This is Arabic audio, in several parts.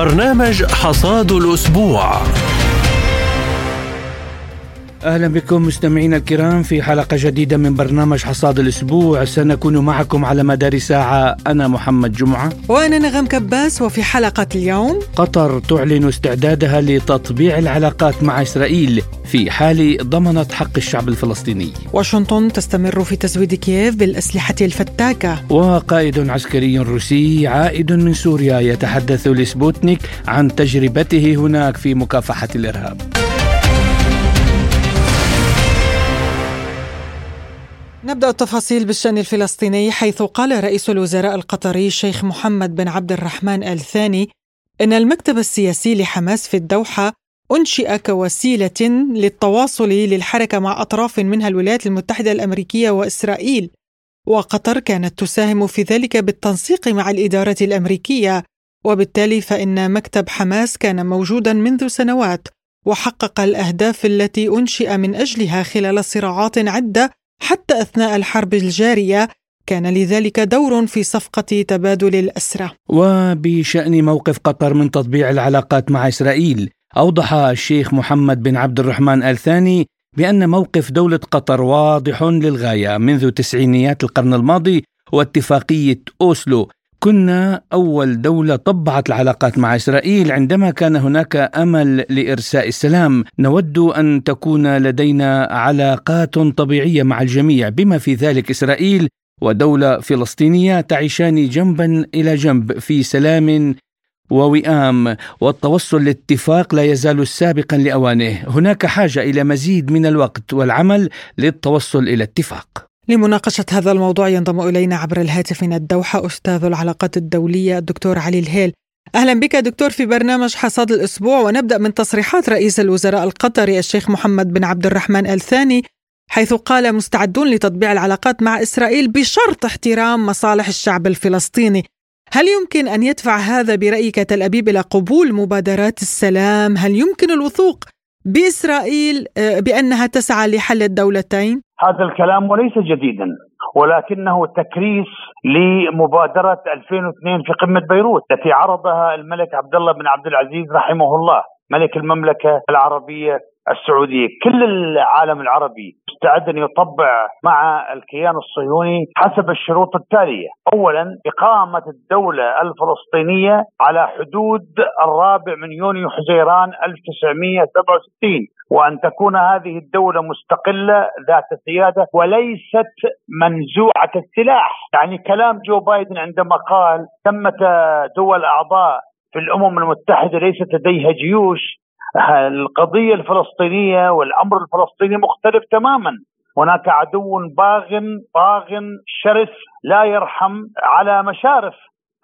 برنامج حصاد الأسبوع. أهلا بكم مستمعينا الكرام في حلقة جديدة من برنامج حصاد الأسبوع. سنكون معكم على مدار ساعة. أنا محمد جمعة. وأنا نغم كباس وفي حلقة اليوم قطر تعلن استعدادها لتطبيع العلاقات مع إسرائيل في حال ضمنت حق الشعب الفلسطيني. واشنطن تستمر في تزويد كييف بالأسلحة الفتاكة. وقائد عسكري روسي عائد من سوريا يتحدث لسبوتنيك عن تجربته هناك في مكافحة الإرهاب. نبدأ التفاصيل بالشأن الفلسطيني حيث قال رئيس الوزراء القطري الشيخ محمد بن عبد الرحمن آل ثاني إن المكتب السياسي لحماس في الدوحة أنشئ كوسيلة للتواصل للحركة مع أطراف منها الولايات المتحدة الأمريكية وإسرائيل. وقطر كانت تساهم في ذلك بالتنسيق مع الإدارة الأمريكية وبالتالي فإن مكتب حماس كان موجودا منذ سنوات وحقق الأهداف التي أنشئ من أجلها خلال صراعات عدة حتى أثناء الحرب الجارية كان لذلك دور في صفقة تبادل الاسرى. وبشأن موقف قطر من تطبيع العلاقات مع إسرائيل، أوضح الشيخ محمد بن عبد الرحمن ال ثاني بأن موقف دولة قطر واضح للغاية منذ تسعينيات القرن الماضي واتفاقية أوسلو كنا أول دولة طبعت العلاقات مع إسرائيل عندما كان هناك أمل لإرساء السلام. نود أن تكون لدينا علاقات طبيعية مع الجميع. بما في ذلك إسرائيل ودولة فلسطينية تعيشان جنبا إلى جنب في سلام ووئام والتوصل لاتفاق لا يزال سابقا لأوانه، هناك حاجة إلى مزيد من الوقت والعمل للتوصل إلى اتفاق. لمناقشة هذا الموضوع ينضم إلينا عبر الهاتف من الدوحة أستاذ العلاقات الدولية الدكتور علي الهيل أهلا بك دكتور في برنامج حصاد الأسبوع ونبدأ من تصريحات رئيس الوزراء القطري الشيخ محمد بن عبد الرحمن الثاني حيث قال مستعدون لتطبيع العلاقات مع إسرائيل بشرط احترام مصالح الشعب الفلسطيني هل يمكن أن يدفع هذا برأيك تل أبيب إلى قبول مبادرات السلام؟ هل يمكن الوثوق بإسرائيل آه، بأنها تسعى لحل الدولتين؟ هذا الكلام وليس جديدا ولكنه تكريس لمبادرة 2002 في قمة بيروت التي عرضها الملك عبد الله بن عبد العزيز رحمه الله ملك المملكة العربية السعودية، كل العالم العربي مستعد أن يطبع مع الكيان الصهيوني حسب الشروط التالية، اولا إقامة الدولة الفلسطينية على حدود الرابع من يونيو حزيران 1967 وأن تكون هذه الدولة مستقلة ذات سياده وليست منزوعة السلاح، يعني كلام جو بايدن عندما قال ثمة دول أعضاء في الأمم المتحدة ليست لديها جيوش القضية الفلسطينية والأمر الفلسطيني مختلف تماما. هناك عدو باغ طاغ شرس لا يرحم على مشارف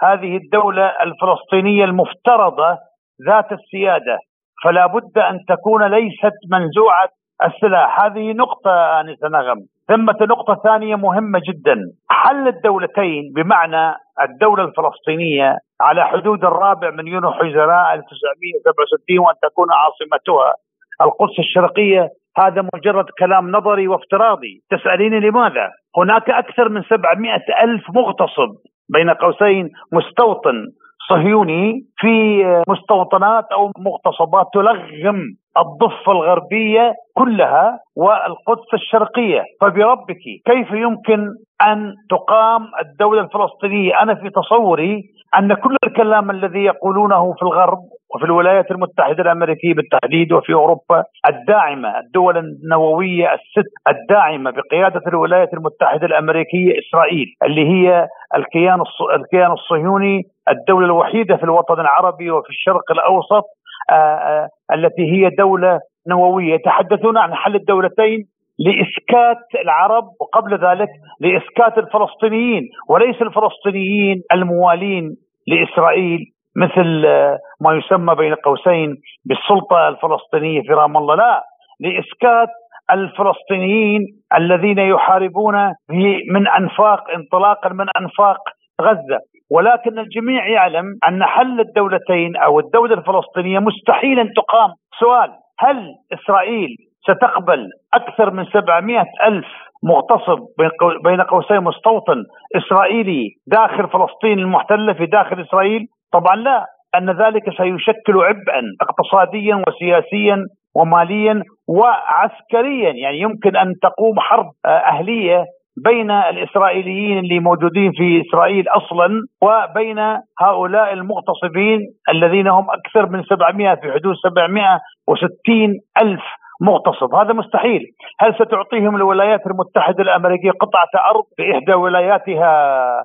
هذه الدولة الفلسطينية المفترضة ذات السيادة. فلا بد أن تكون ليست منزوعة السلاح. هذه نقطة آنسة نغم. ثمة نقطة ثانية مهمة جدا. حل الدولتين بمعنى الدولة الفلسطينية على حدود الرابع من يونيو حزيراء 1967 وأن تكون عاصمتها القدس الشرقية. هذا مجرد كلام نظري وافتراضي. تسأليني لماذا؟ هناك أكثر من 700 ألف مغتصب بين قوسين مستوطن صهيوني في مستوطنات أو مغتصبات تلغم الضفة الغربية كلها والقدس الشرقية. فبربك كيف يمكن أن تقام الدولة الفلسطينية؟ أنا في تصوري أن كل الكلام الذي يقولونه في الغرب وفي الولايات المتحدة الأمريكية بالتحديد وفي أوروبا الداعمة الدول النووية الست الداعمة بقيادة الولايات المتحدة الأمريكية إسرائيل اللي هي الكيان الكيان الصهيوني الدولة الوحيدة في الوطن العربي وفي الشرق آآ التي هي دولة نووية. يتحدثون عن حل الدولتين لإسكات العرب وقبل ذلك لإسكات الفلسطينيين وليس الفلسطينيين الموالين لإسرائيل مثل ما يسمى بين قوسين بالسلطة الفلسطينية في رام الله. لا لإسكات الفلسطينيين الذين يحاربون من أنفاق انطلاقا من أنفاق غزة. ولكن الجميع يعلم أن حل الدولتين أو الدولة الفلسطينية مستحيل أن تقام. سؤال هل إسرائيل ستقبل أكثر من 700 ألف مغتصب بين قوسين مستوطن إسرائيلي داخل فلسطين المحتلة في داخل إسرائيل؟ طبعا لا أن ذلك سيشكل عبئا اقتصاديا وسياسيا وماليا وعسكريا. يعني يمكن أن تقوم حرب أهلية بين الإسرائيليين اللي موجودين في إسرائيل أصلا وبين هؤلاء المغتصبين الذين هم أكثر من 700 في حدود 760 ألف مغتصب. هذا مستحيل. هل ستعطيهم الولايات المتحدة الأمريكية قطعة أرض في إحدى ولاياتها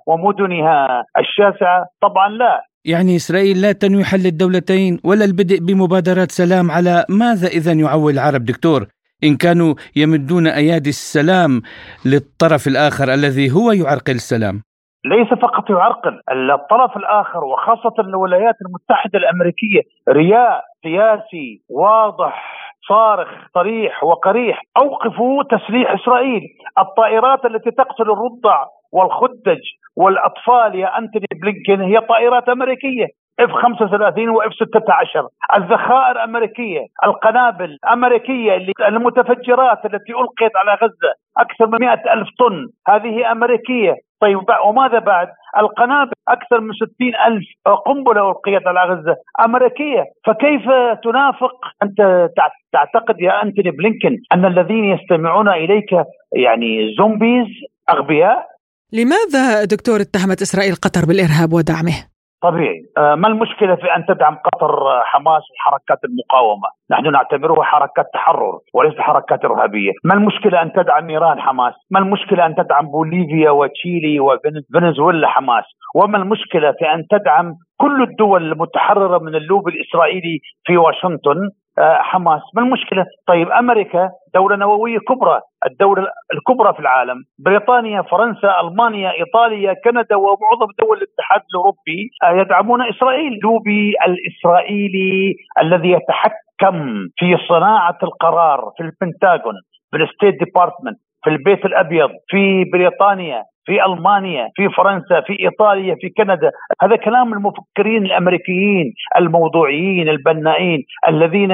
ومدنها الشاسعة؟ طبعا لا. يعني إسرائيل لا تنوي حل الدولتين ولا البدء بمبادرات سلام على ماذا إذا يعول العرب؟ دكتور إن كانوا يمدون أيادي السلام للطرف الآخر الذي هو يعرقل السلام. ليس فقط يعرقل الطرف الآخر وخاصة الولايات المتحدة الأمريكية رياء سياسي واضح صارخ صريح وقريح أوقفوا تسليح إسرائيل. الطائرات التي تقتل الرضع والخدج والأطفال يا أنتوني بلينكن هي طائرات أمريكية. اف 35 واف 16 الذخائر أمريكية القنابل أمريكية المتفجرات التي ألقيت على غزة أكثر من 100 ألف طن. هذه أمريكية. طيب وماذا بعد؟ القنابل أكثر من 60 ألف قنبلة ألقيت على غزة. أمريكية. فكيف تنافق؟ أنت تعتقد يا أنتوني بلينكن أن الذين يستمعون إليك يعني zombies أغبياء؟ لماذا دكتور اتهمت إسرائيل قطر بالإرهاب ودعمه؟ طبيعي. آه، ما المشكلة في أن تدعم قطر حماس وحركات المقاومة؟ نحن نعتبرها حركات تحرر وليس حركات إرهابية. ما المشكلة أن تدعم إيران حماس؟ ما المشكلة أن تدعم بوليفيا وتشيلي وفنزويلا حماس؟ وما المشكلة في أن تدعم كل الدول المتحررة من اللوبي الإسرائيلي في واشنطن؟ آه، حماس. ما المشكلة؟ طيب أمريكا دولة نووية كبرى الدولة الكبرى في العالم بريطانيا فرنسا ألمانيا إيطاليا كندا ومعظم دول الاتحاد الأوروبي آه، يدعمون إسرائيل. لوبي الإسرائيلي الذي يتحكم في صناعة القرار في البنتاغون في ال State Department في البيت الأبيض في بريطانيا. في ألمانيا في فرنسا في إيطاليا في كندا. هذا كلام المفكرين الأمريكيين الموضوعيين البنائين الذين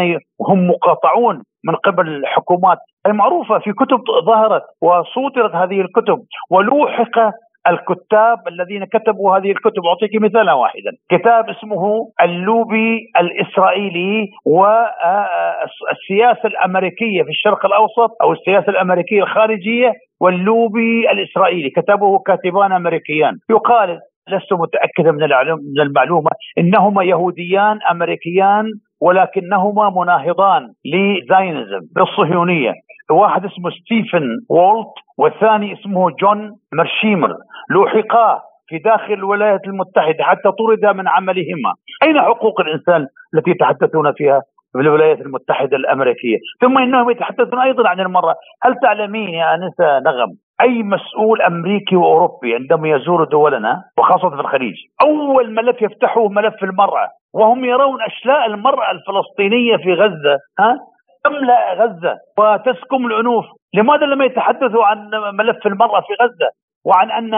هم مقاطعون من قبل الحكومات. المعروفة في كتب ظهرت وصودرت هذه الكتب ولوحق الكتاب الذين كتبوا هذه الكتب. أعطيك مثالا واحدا. كتاب اسمه اللوبي الإسرائيلي والسياسة الأمريكية في الشرق الأوسط أو السياسة الأمريكية الخارجية. واللوبي الإسرائيلي كتبه كاتبان أمريكيان. يقال لست متأكدا من المعلومة إنهما يهوديان أمريكيان ولكنهما مناهضان ل Zionism للصهيونية واحد اسمه ستيفن وولت والثاني اسمه جون مرشيمر لوحقا في داخل الولايات المتحدة حتى طرد من عملهما. أين حقوق الإنسان التي يتحدثون فيها؟ في الولايات المتحدة الأمريكية. ثم إنهم يتحدثون أيضا عن المرأة هل تعلمين يا أنسة نغم أي مسؤول أمريكي وأوروبي عندما يزور دولنا وخاصة في الخليج أول ملف يفتحه ملف المرأة وهم يرون أشلاء المرأة الفلسطينية في غزة ها؟ تملا غزة؟ وتسكم العنوف، لماذا لم يتحدثوا عن ملف المرأة في غزة؟ وعن أن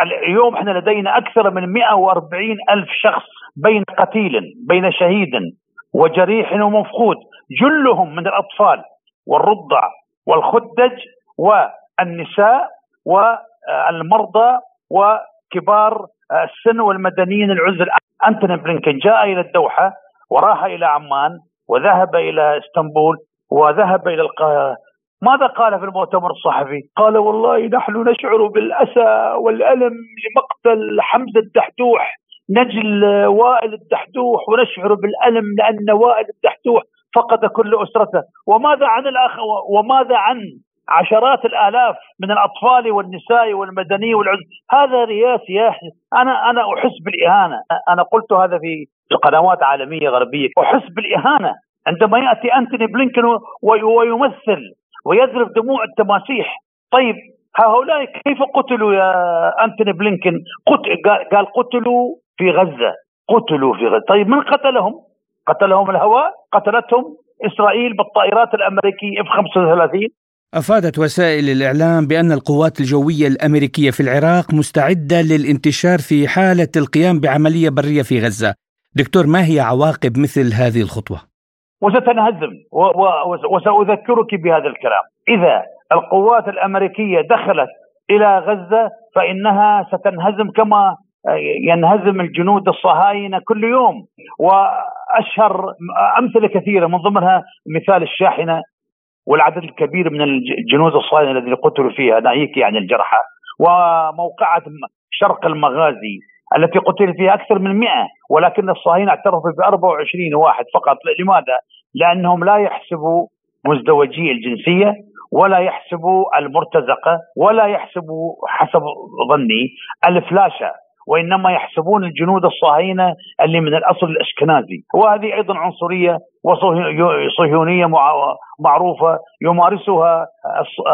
اليوم إحنا لدينا أكثر من 140 ألف شخص بين قتيل بين شهيد. وجريح ومفقود. جلهم من الأطفال والرضع والخدج والنساء والمرضى وكبار السن والمدنيين العزل أنتوني بلينكن جاء إلى الدوحة وراح إلى عمان وذهب إلى إسطنبول وذهب إلى القاهرة. ماذا قال في المؤتمر الصحفي؟ قال والله نحن نشعر بالأسى والألم لمقتل حمزة الدحدوح نجل وائل الدحدوح ونشعر بالألم لأن وائل الدحدوح فقد كل أسرته، وماذا عن الأخ وماذا عن عشرات الآلاف من الأطفال والنساء والمدني والعز؟ هذا رياسي يا أنا أنا أحس بالإهانة. أنا قلت هذا في قنوات عالمية غربية. أحس بالإهانة. عندما يأتي أنتوني بلينكن ويمثل ويذرف دموع التماسيح. طيب هؤلاء كيف قتلوا يا أنتوني بلينكن؟ قتل قال قتلوا في غزة قتلوا في غزة طيب من قتلهم قتلهم الهواء قتلتهم إسرائيل بالطائرات الأمريكية اف 35 أفادت وسائل الإعلام بأن القوات الجوية الأمريكية في العراق مستعدة للانتشار في حالة القيام بعملية برية في غزة. دكتور ما هي عواقب مثل هذه الخطوة؟ وستنهزم وسأذكرك بهذا الكلام. إذا القوات الأمريكية دخلت إلى غزة فإنها ستنهزم كما ينهزم الجنود الصهاينة كل يوم وأشهر أمثلة كثيرة من ضمنها مثال الشاحنة والعدد الكبير من الجنود الصهاينة الذين قتلوا فيها ناهيك يعني الجرحى وموقعة شرق المغازي التي قتل فيها أكثر من 100 ولكن الصهاينة اعترفوا ب 24 واحد فقط لماذا؟ لأنهم لا يحسبوا مزدوجي الجنسية ولا يحسبوا المرتزقة ولا يحسبوا حسب ظني الفلاشة وإنما يحسبون الجنود الصهاينة اللي من الأصل الأشكنازي وهذه أيضا عنصرية وصهيونية معروفة يمارسها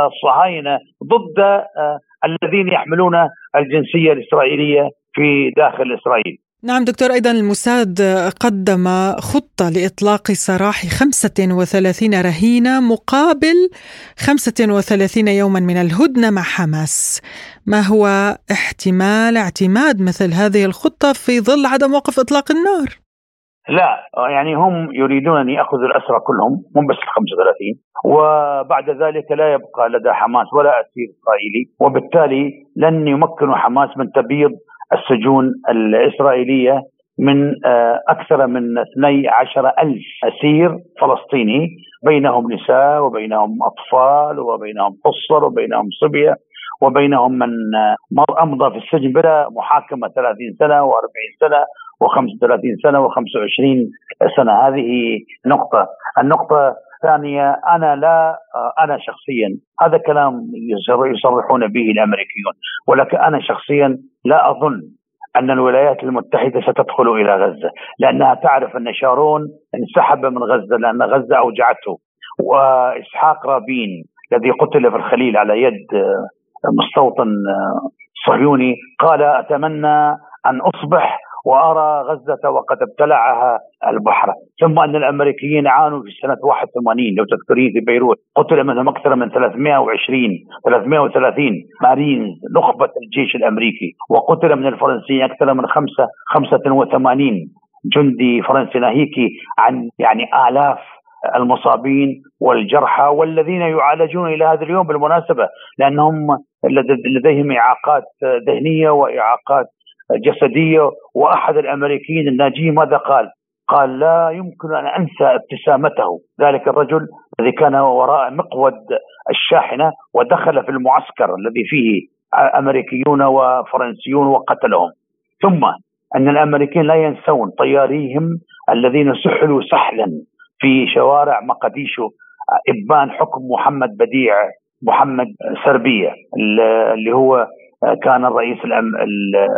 الصهاينة ضد آه، الذين يحملون الجنسية الإسرائيلية في داخل إسرائيل. نعم دكتور أيضا الموساد قدم خطة لإطلاق سراح 35 رهينة مقابل 35 يوما من الهدنة مع حماس ما هو احتمال اعتماد مثل هذه الخطة في ظل عدم وقف إطلاق النار؟ لا يعني هم يريدون أن يأخذوا الأسرى كلهم مو بس ال 35 وبعد ذلك لا يبقى لدى حماس ولا أسير اسرائيلي وبالتالي لن يمكنوا حماس من تبييض السجون الإسرائيلية من آه، أكثر من 12 ألف أسير فلسطيني بينهم نساء وبينهم أطفال وبينهم قصر وبينهم صبية وبينهم من آه، أمضى في السجن بلا محاكمة 30 سنة و40 سنة و35 سنة و25 سنة. هذه نقطة. النقطة الثانية أنا لا آه، أنا شخصيا هذا كلام يصرحون به الأمريكيون ولكن أنا شخصيا لا أظن أن الولايات المتحدة ستدخل إلى غزة لأنها تعرف أن شارون انسحب من غزة لأن غزة أوجعته. وإسحاق رابين الذي قتل في الخليل على يد آه، مستوطن آه، صهيوني قال أتمنى أن أصبح وأرى غزة وقد ابتلعها البحر، ثم أن الأمريكيين عانوا في سنه 81 لو تذكرين في بيروت، قتل منهم أكثر من 320 330 مارينز نخبة الجيش الأمريكي، وقتل من الفرنسيين أكثر من خمسة 85 جندي فرنسي ناهيك عن يعني آلاف المصابين والجرحى والذين يعالجون إلى هذا اليوم بالمناسبة لأنهم لديهم إعاقات ذهنية وإعاقات جسدية وأحد الأمريكيين الناجين ماذا قال؟ قال لا يمكن أن أنسى ابتسامته ذلك الرجل الذي كان وراء مقود الشاحنة ودخل في المعسكر الذي فيه أمريكيون وفرنسيون وقتلهم ثم أن الأمريكيين لا ينسون طياريهم الذين سحلوا سحلا في شوارع مقديشو إبان حكم محمد بديع محمد سربية اللي هو كان الرئيس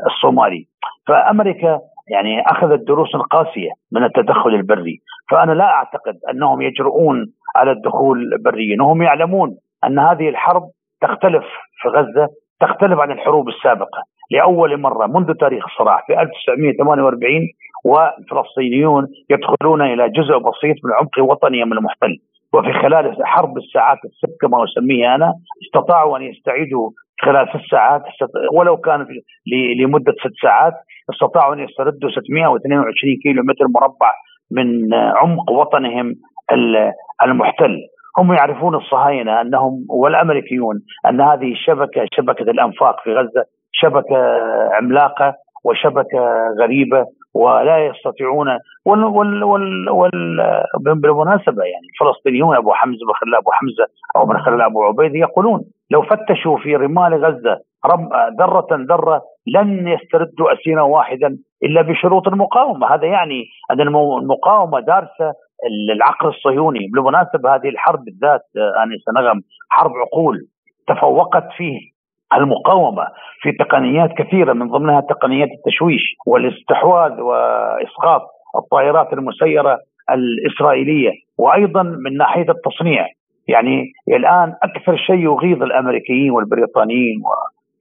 الصومالي. فأمريكا يعني أخذت دروس قاسية من التدخل البري. فأنا لا أعتقد أنهم يجرؤون على الدخول بريا وهم يعلمون أن هذه الحرب تختلف في غزة تختلف عن الحروب السابقة. لأول مرة منذ تاريخ الصراع في 1948 والفلسطينيون يدخلون إلى جزء بسيط من عمق وطني من المحتل. وفي خلال حرب الساعات الست كما اسميها أنا استطاعوا أن يستعيدوا خلال ست ساعات ولو كان لمدة ست ساعات استطاعوا أن يستردوا 622 كيلو متر مربع من عمق وطنهم المحتل. هم يعرفون الصهاينة أنهم والأمريكيون أن هذه الشبكه شبكة الأنفاق في غزة شبكة عملاقة وشبكة غريبة ولا يستطيعون وال وال وال وال بالمناسبة يعني الفلسطينيون أبو حمزة بن أبو حمزة أو بن خلال أبو عبيد يقولون لو فتشوا في رمال غزة ذرة ذرة لن يستردوا أسيرا واحدا إلا بشروط المقاومة، هذا يعني أن المقاومة دارسة العقل الصهيوني، بالمناسبة هذه الحرب بالذات انسه نغم حرب عقول تفوقت فيه المقاومة في تقنيات كثيرة من ضمنها تقنيات التشويش والاستحواذ وإسقاط الطائرات المسيرة الإسرائيلية وأيضا من ناحية التصنيع. يعني الآن أكثر شيء يغيظ الأمريكيين والبريطانيين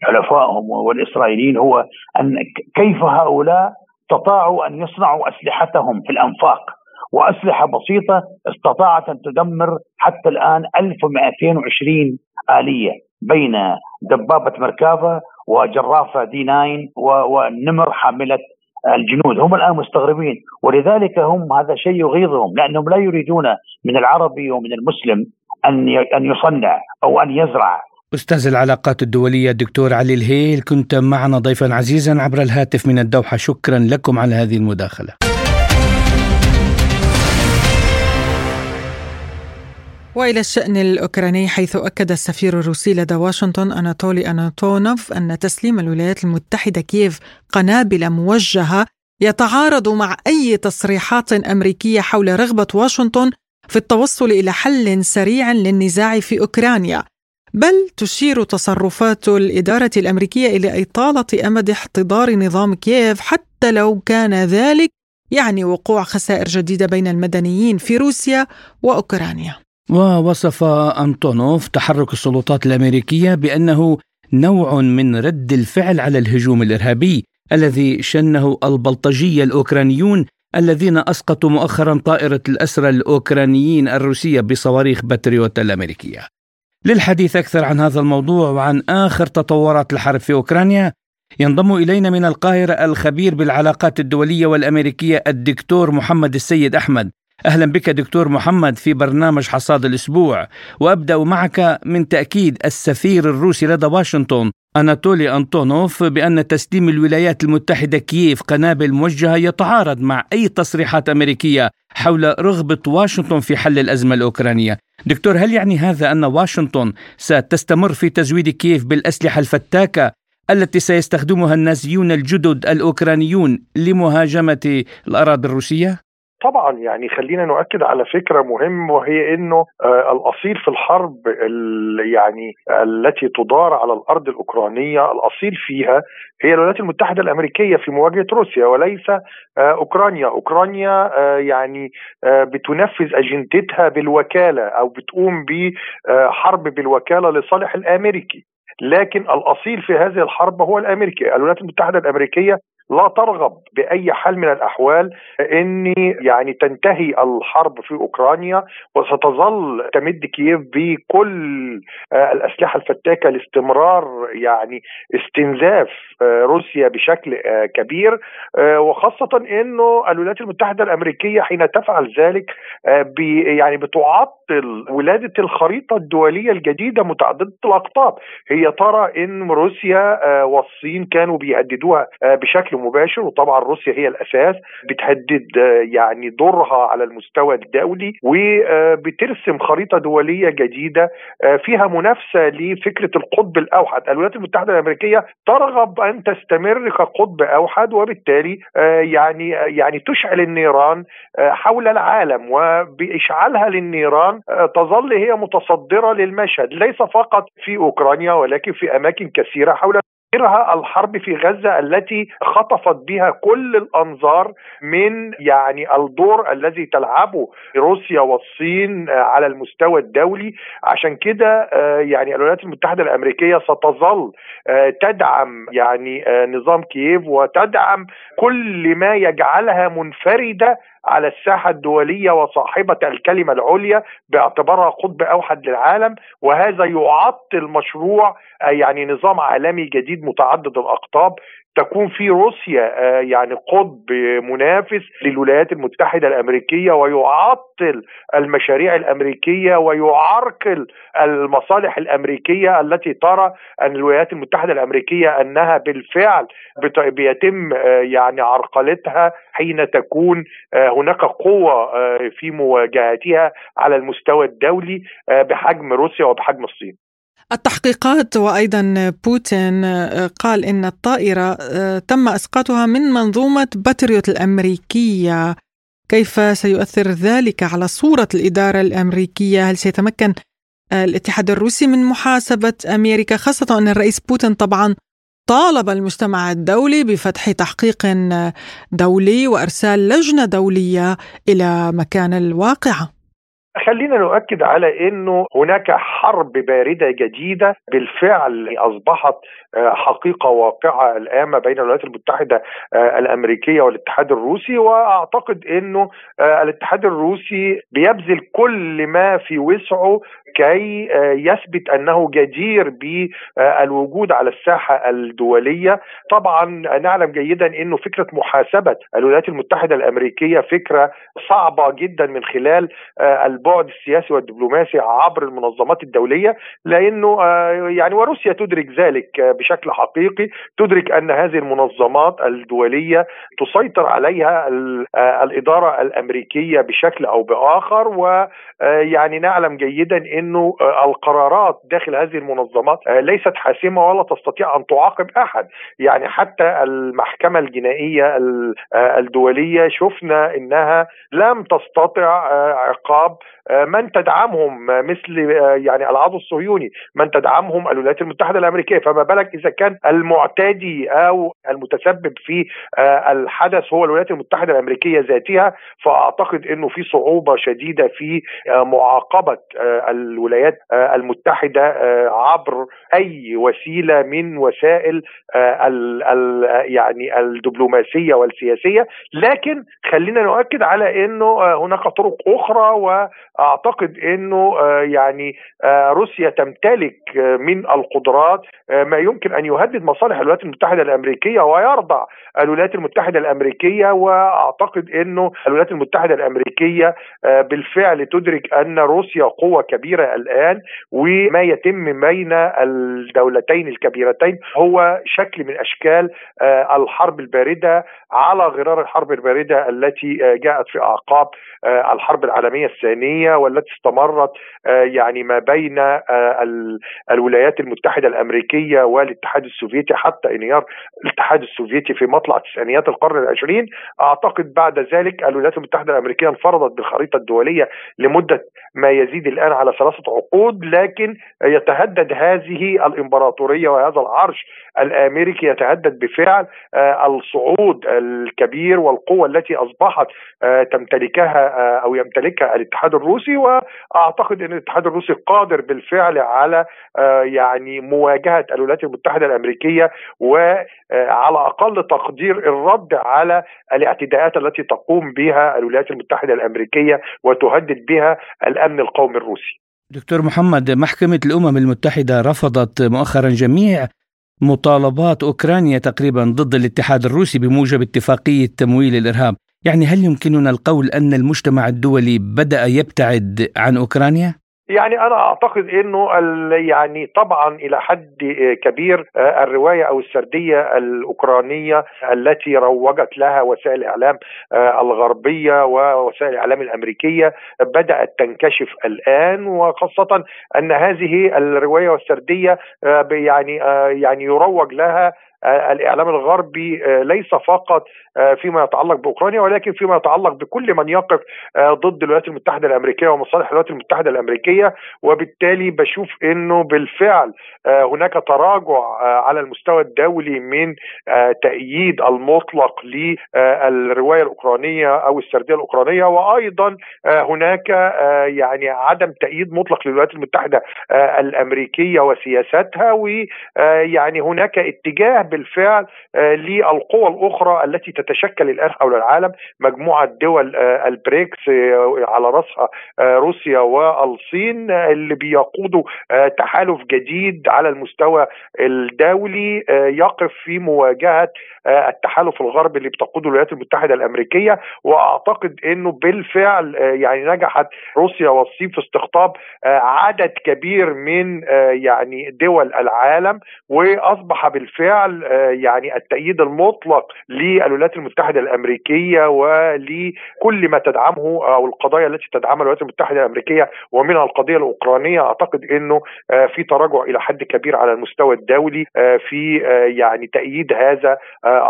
وحلفائهم والإسرائيليين هو أن كيف هؤلاء استطاعوا أن يصنعوا أسلحتهم في الأنفاق. وأسلحة بسيطة استطاعت أن تدمر حتى الآن 1220 آلية. بين دبابة مركافة وجرافة دي 9 ونمر حاملة الجنود. هم الآن مستغربين ولذلك هم هذا شيء يغيظهم لأنهم لا يريدون من العربي ومن المسلم أن أن يصنع أو أن يزرع. أستاذ العلاقات الدولية الدكتور علي الهيل كنت معنا ضيفا عزيزا عبر الهاتف من الدوحة. شكرا لكم على هذه المداخلة. وإلى الشأن الأوكراني حيث أكد السفير الروسي لدى واشنطن أناتولي أناتونوف أن تسليم الولايات المتحدة كييف قنابل موجهة يتعارض مع أي تصريحات أمريكية حول رغبة واشنطن في التوصل إلى حل سريع للنزاع في أوكرانيا. بل تشير تصرفات الإدارة الأمريكية إلى إطالة أمد احتضار نظام كييف حتى لو كان ذلك يعني وقوع خسائر جديدة بين المدنيين في روسيا وأوكرانيا. ووصف أنطونوف تحرك السلطات الأمريكية بأنه نوع من رد الفعل على الهجوم الإرهابي الذي شنه البلطجية الأوكرانيون الذين أسقطوا مؤخرا طائرة الأسرى الأوكرانيين الروسية بصواريخ باتريوت الأمريكية. للحديث أكثر عن هذا الموضوع وعن آخر تطورات الحرب في أوكرانيا ينضم إلينا من القاهرة الخبير بالعلاقات الدولية والأمريكية الدكتور محمد السيد أحمد. أهلا بك دكتور محمد في برنامج حصاد الأسبوع وأبدأ معك من تأكيد السفير الروسي لدى واشنطن أناتولي أنطونوف بأن تسليم الولايات المتحدة كييف قنابل موجهة يتعارض مع أي تصريحات أمريكية حول رغبة واشنطن في حل الأزمة الأوكرانية. دكتور هل يعني هذا أن واشنطن ستستمر في تزويد كييف بالأسلحة الفتاكة التي سيستخدمها النازيون الجدد الأوكرانيون لمهاجمة الأراضي الروسية؟ طبعا يعني خلينا نؤكد على فكرة مهمة وهي إنه آه الأصيل في الحرب يعني التي تدار على الأرض الأوكرانية الأصيل فيها هي الولايات المتحدة الأمريكية في مواجهة روسيا وليس آه أوكرانيا، أوكرانيا آه يعني بتنفذ أجندتها بالوكالة أو بتقوم بحرب بالوكالة لصالح الأمريكي. لكن الأصيل في هذه الحرب هو الأمريكي، الولايات المتحدة الأمريكية لا ترغب بأي حال من الأحوال ان يعني تنتهي الحرب في أوكرانيا وستظل تمد كييف بكل الأسلحة الفتاكة لاستمرار يعني استنزاف روسيا بشكل كبير وخاصة إنه الولايات المتحدة الأمريكية حين تفعل ذلك يعني بتعطل ولادة الخريطة الدولية الجديدة متعددة الأقطاب. هي ترى إن روسيا والصين كانوا بيهددوها بشكل مباشر وطبعا روسيا هي الأساس بتهدد يعني دورها على المستوى الدولي وبترسم خريطة دولية جديدة فيها منافسة لفكرة القطب الأوحد، الولايات المتحدة الأمريكية ترغب أن تستمر كقطب أوحد وبالتالي يعني يعني تشعل النيران حول العالم. وبإشعالها للنيران تظل هي متصدرة للمشهد ليس فقط في أوكرانيا ولكن في أماكن كثيرة حول غيرها الحرب في غزة التي خطفت بها كل الأنظار من يعني الدور الذي تلعبه روسيا والصين على المستوى الدولي. عشان كده يعني الولايات المتحدة الأمريكية ستظل تدعم يعني نظام كييف وتدعم كل ما يجعلها منفردة على الساحة الدولية وصاحبة الكلمة العليا باعتبارها قطب أوحد للعالم وهذا يعطل مشروع يعني نظام عالمي جديد متعدد الأقطاب تكون في روسيا يعني قطب منافس للولايات المتحدة الأمريكية ويعطل المشاريع الأمريكية ويعرقل المصالح الأمريكية التي ترى أن الولايات المتحدة الأمريكية أنها بالفعل بيتم يعني عرقلتها حين تكون هناك قوة في مواجهتها على المستوى الدولي بحجم روسيا وبحجم الصين. التحقيقات وأيضا بوتين قال إن الطائرة تم إسقاطها من منظومة باتريوت الأمريكية. كيف سيؤثر ذلك على صورة الإدارة الأمريكية؟ هل سيتمكن الاتحاد الروسي من محاسبة أمريكا خاصة أن الرئيس بوتين طبعا طالب المجتمع الدولي بفتح تحقيق دولي وإرسال لجنة دولية إلى مكان الواقعه خلينا نؤكد على إنه هناك حرب باردة جديدة بالفعل أصبحت حقيقة واقعة الآن ما بين الولايات المتحدة الأمريكية والاتحاد الروسي وأعتقد إنه الاتحاد الروسي بيبذل كل ما في وسعه كي يثبت أنه جدير بالوجود على الساحة الدولية. طبعا نعلم جيدا إنه فكرة محاسبة الولايات المتحدة الأمريكية فكرة صعبة جدا من خلال البعد السياسي والدبلوماسي عبر المنظمات الدولية لأنه يعني وروسيا تدرك ذلك بشكل حقيقي تدرك أن هذه المنظمات الدولية تسيطر عليها الإدارة الأمريكية بشكل أو بآخر ويعني نعلم جيدا إنه القرارات داخل هذه المنظمات ليست حاسمة ولا تستطيع أن تعاقب أحد. يعني حتى المحكمة الجنائية الدولية شفنا إنها لم تستطع عقاب من تدعمهم مثل يعني العضو الصهيوني من تدعمهم الولايات المتحدة الأمريكية. فما بالك إذا كان المعتدي أو المتسبب في الحدث هو الولايات المتحدة الأمريكية ذاتها فأعتقد إنه في صعوبة شديدة في معاقبة الولايات المتحدة عبر أي وسيلة من وسائل ال ال يعني الدبلوماسية والسياسية. لكن خلينا نؤكد على إنه هناك طرق أخرى وأعتقد إنه يعني روسيا تمتلك من القدرات ما يمكن أن يهدد مصالح الولايات المتحدة الأمريكية ويرضع الولايات المتحدة الأمريكية وأعتقد إنه الولايات المتحدة الأمريكية بالفعل تدرك أن روسيا قوة كبيرة الآن وما يتم بين الدولتين الكبيرتين هو شكل من أشكال الحرب الباردة على غرار الحرب الباردة التي جاءت في أعقاب الحرب العالمية الثانية والتي استمرت يعني ما بين الولايات المتحدة الأمريكية والاتحاد السوفيتي حتى انهيار الاتحاد السوفيتي في مطلع تسعينيات القرن العشرين. أعتقد بعد ذلك الولايات المتحدة الأمريكية انفرضت بالخريطة الدولية لمدة ما يزيد الآن على ثلاثة عقود لكن يتهدد هذه الإمبراطورية وهذا العرش الأمريكي يتهدد بفعل الصعود الكبير والقوة التي أصبحت تمتلكها أو يمتلكها الاتحاد الروسي. وأعتقد إن الاتحاد الروسي قادر بالفعل على يعني مواجهة الولايات المتحدة الأمريكية وعلى أقل تقدير الرد على الاعتداءات التي تقوم بها الولايات المتحدة الأمريكية وتهدد بها الأمن القومي الروسي. دكتور محمد محكمة الأمم المتحدة رفضت مؤخرا جميع مطالبات أوكرانيا تقريبا ضد الاتحاد الروسي بموجب اتفاقية تمويل الإرهاب، يعني هل يمكننا القول أن المجتمع الدولي بدأ يبتعد عن أوكرانيا؟ يعني أنا أعتقد إنه يعني طبعا إلى حد كبير الرواية أو السردية الأوكرانية التي روجت لها وسائل الإعلام الغربية ووسائل الإعلام الأمريكية بدأت تنكشف الآن وخاصة أن هذه الرواية والسردية يعني يعني يروج لها الإعلام الغربي ليس فقط فيما يتعلق بأوكرانيا ولكن فيما يتعلق بكل من يقف ضد الولايات المتحدة الأمريكية ومصالح الولايات المتحدة الأمريكية. وبالتالي بشوف إنه بالفعل هناك تراجع على المستوى الدولي من تأييد المطلق للروايه الأوكرانية أو السردية الأوكرانية. وأيضا هناك يعني عدم تأييد مطلق للولايات المتحدة الأمريكية وسياستها. ويعني هناك اتجاه بالفعل للقوى الأخرى التي تتشكل الآن حول العالم مجموعة دول البريكس على راسها روسيا والصين اللي بيقودوا تحالف جديد على المستوى الدولي يقف في مواجهة التحالف الغربي اللي بتقوده الولايات المتحدة الأمريكية. وأعتقد إنه بالفعل يعني نجحت روسيا والصين في استقطاب عدد كبير من يعني دول العالم. وأصبح بالفعل يعني التأييد المطلق للولايات المتحدة الأمريكية ولكل ما تدعمه أو القضايا التي تدعمها الولايات المتحدة الأمريكية ومنها القضية الأوكرانية أعتقد إنه في تراجع إلى حد كبير على المستوى الدولي في يعني تأييد هذا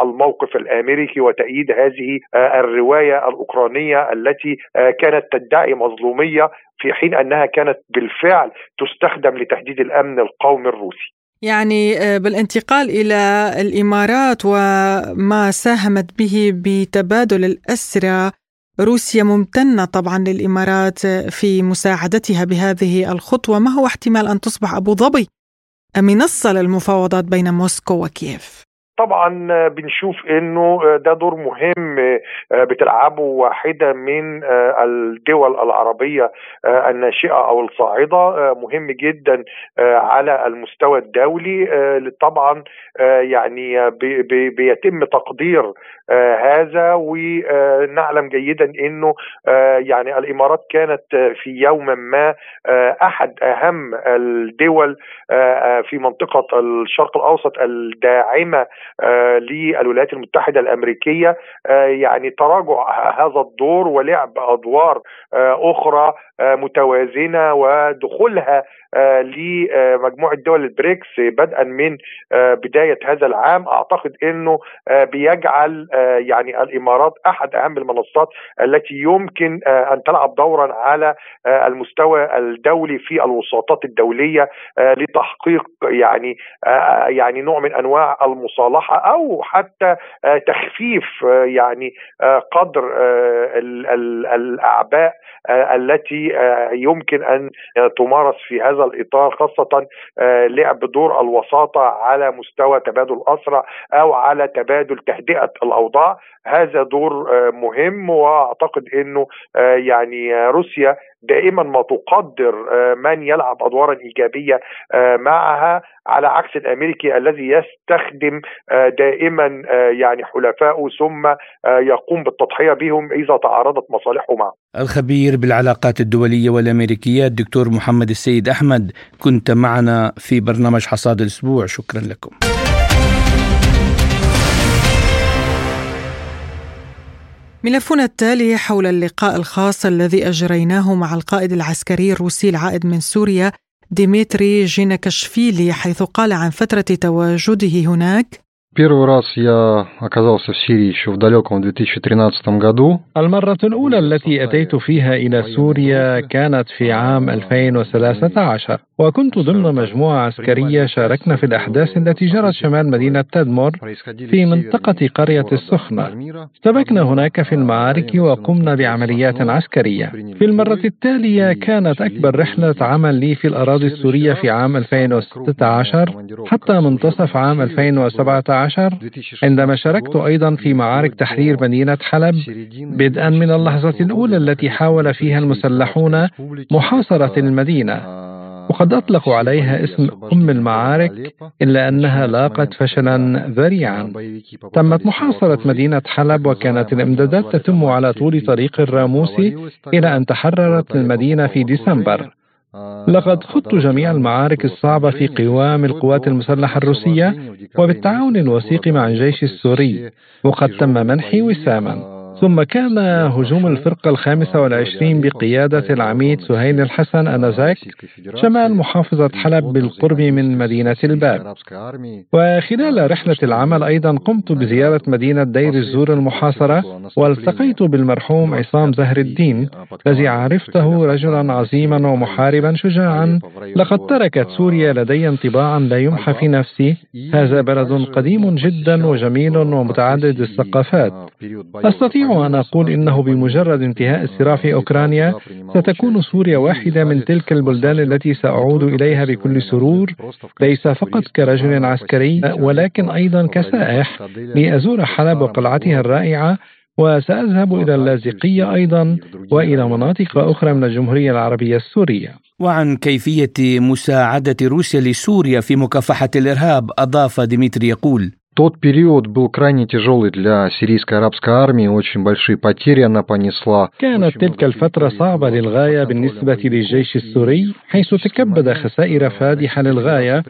الموقف الأمريكي وتأييد هذه الرواية الأوكرانية التي كانت تدعي مظلومية في حين أنها كانت بالفعل تستخدم لتهديد الأمن القومي الروسي. يعني بالانتقال إلى الإمارات وما ساهمت به بتبادل الأسرى روسيا ممتنة طبعا للإمارات في مساعدتها بهذه الخطوة، ما هو احتمال أن تصبح أبو ظبي أم منصة للمفاوضات بين موسكو وكييف؟ طبعا بنشوف إنه ده دور مهم بتلعبه واحدة من الدول العربية الناشئة أو الصاعدة. مهم جدا على المستوى الدولي. طبعا يعني بيتم تقدير هذا. ونعلم جيدا إنه يعني الإمارات كانت في يوم ما أحد أهم الدول في منطقة الشرق الأوسط الداعمة للولايات المتحدة الأمريكية. يعني تراجع هذا الدور ولعب أدوار أخرى متوازنة ودخولها لمجموعة دول البريكس. بدءا من بداية هذا العام أعتقد إنه بيجعل يعني الإمارات أحد أهم المنصات التي يمكن أن تلعب دورا على المستوى الدولي في الوساطات الدولية لتحقيق يعني يعني نوع من أنواع المصالحة أو حتى تخفيف يعني قدر الأعباء التي يمكن أن تمارس في هذا الإطار خاصة لعب دور الوساطة على مستوى تبادل اسرى أو على تبادل تهدئة الأوضاع. هذا دور مهم وأعتقد إنه يعني روسيا دائما ما تقدر من يلعب ادوارا ايجابيه معها على عكس الأمريكي الذي يستخدم دائما يعني حلفائه ثم يقوم بالتضحية بهم إذا تعارضت مصالحه معه. الخبير بالعلاقات الدولية والأمريكية الدكتور محمد السيد أحمد كنت معنا في برنامج حصاد الأسبوع شكرا لكم. ملفنا التالي حول اللقاء الخاص الذي أجريناه مع القائد العسكري الروسي العائد من سوريا ديمتري جينكشفيلي حيث قال عن فترة تواجده هناك Первый раз я оказался в Сирии еще в далеком 2013 году. المرة الأولى التي أتيت فيها إلى سوريا كانت في عام 2013 وكنت ضمن مجموعة عسكرية شاركنا في الأحداث التي جرت شمال مدينة تدمر في منطقة قرية السخنة. اشتبكنا هناك في المعارك وقمنا بعمليات عسكرية. في المرة التالية كانت أكبر رحلة عمل لي في الأراضي السورية في عام 2016 حتى منتصف عام 2017 عندما شاركت أيضا في معارك تحرير مدينة حلب بدءا من اللحظة الأولى التي حاول فيها المسلحون محاصرة المدينة وقد أطلقوا عليها اسم أم المعارك إلا أنها لاقت فشلا ذريعا. تمت محاصرة مدينة حلب وكانت الإمدادات تتم على طول طريق الراموسي إلى أن تحررت المدينة في ديسمبر. لقد خضت جميع المعارك الصعبة في قوام القوات المسلحة الروسية وبالتعاون الوثيق مع الجيش السوري وقد تم منحي وساما. ثم كان هجوم الفرقة الخامسة والعشرين بقيادة العميد سهيل الحسن أنذاك شمال محافظة حلب بالقرب من مدينة الباب. وخلال رحلة العمل أيضا قمت بزيارة مدينة دير الزور المحاصرة والتقيت بالمرحوم عصام زهر الدين الذي عرفته رجلا عظيما ومحاربا شجاعا. لقد تركت سوريا لدي انطباعا لا يمحى في نفسي. هذا بلد قديم جدا وجميل ومتعدد الثقافات. أستطيع أن أقول إنه بمجرد انتهاء الصراع في أوكرانيا ستكون سوريا واحدة من تلك البلدان التي سأعود إليها بكل سرور ليس فقط كرجل عسكري ولكن أيضا كسائح. لأزور حلب وقلعتها الرائعة وسأذهب إلى اللاذقية أيضا وإلى مناطق أخرى من الجمهورية العربية السورية. وعن كيفية مساعدة روسيا لسوريا في مكافحة الإرهاب أضاف ديمتري يقول Тот период был крайне тяжелый для сирийской арабской армии, очень большие потери она понесла. كانت تلك الفترة صعبة للغاية بالنسبة للجيش السوري، حيث تكبد خسائر فادحة للغاية،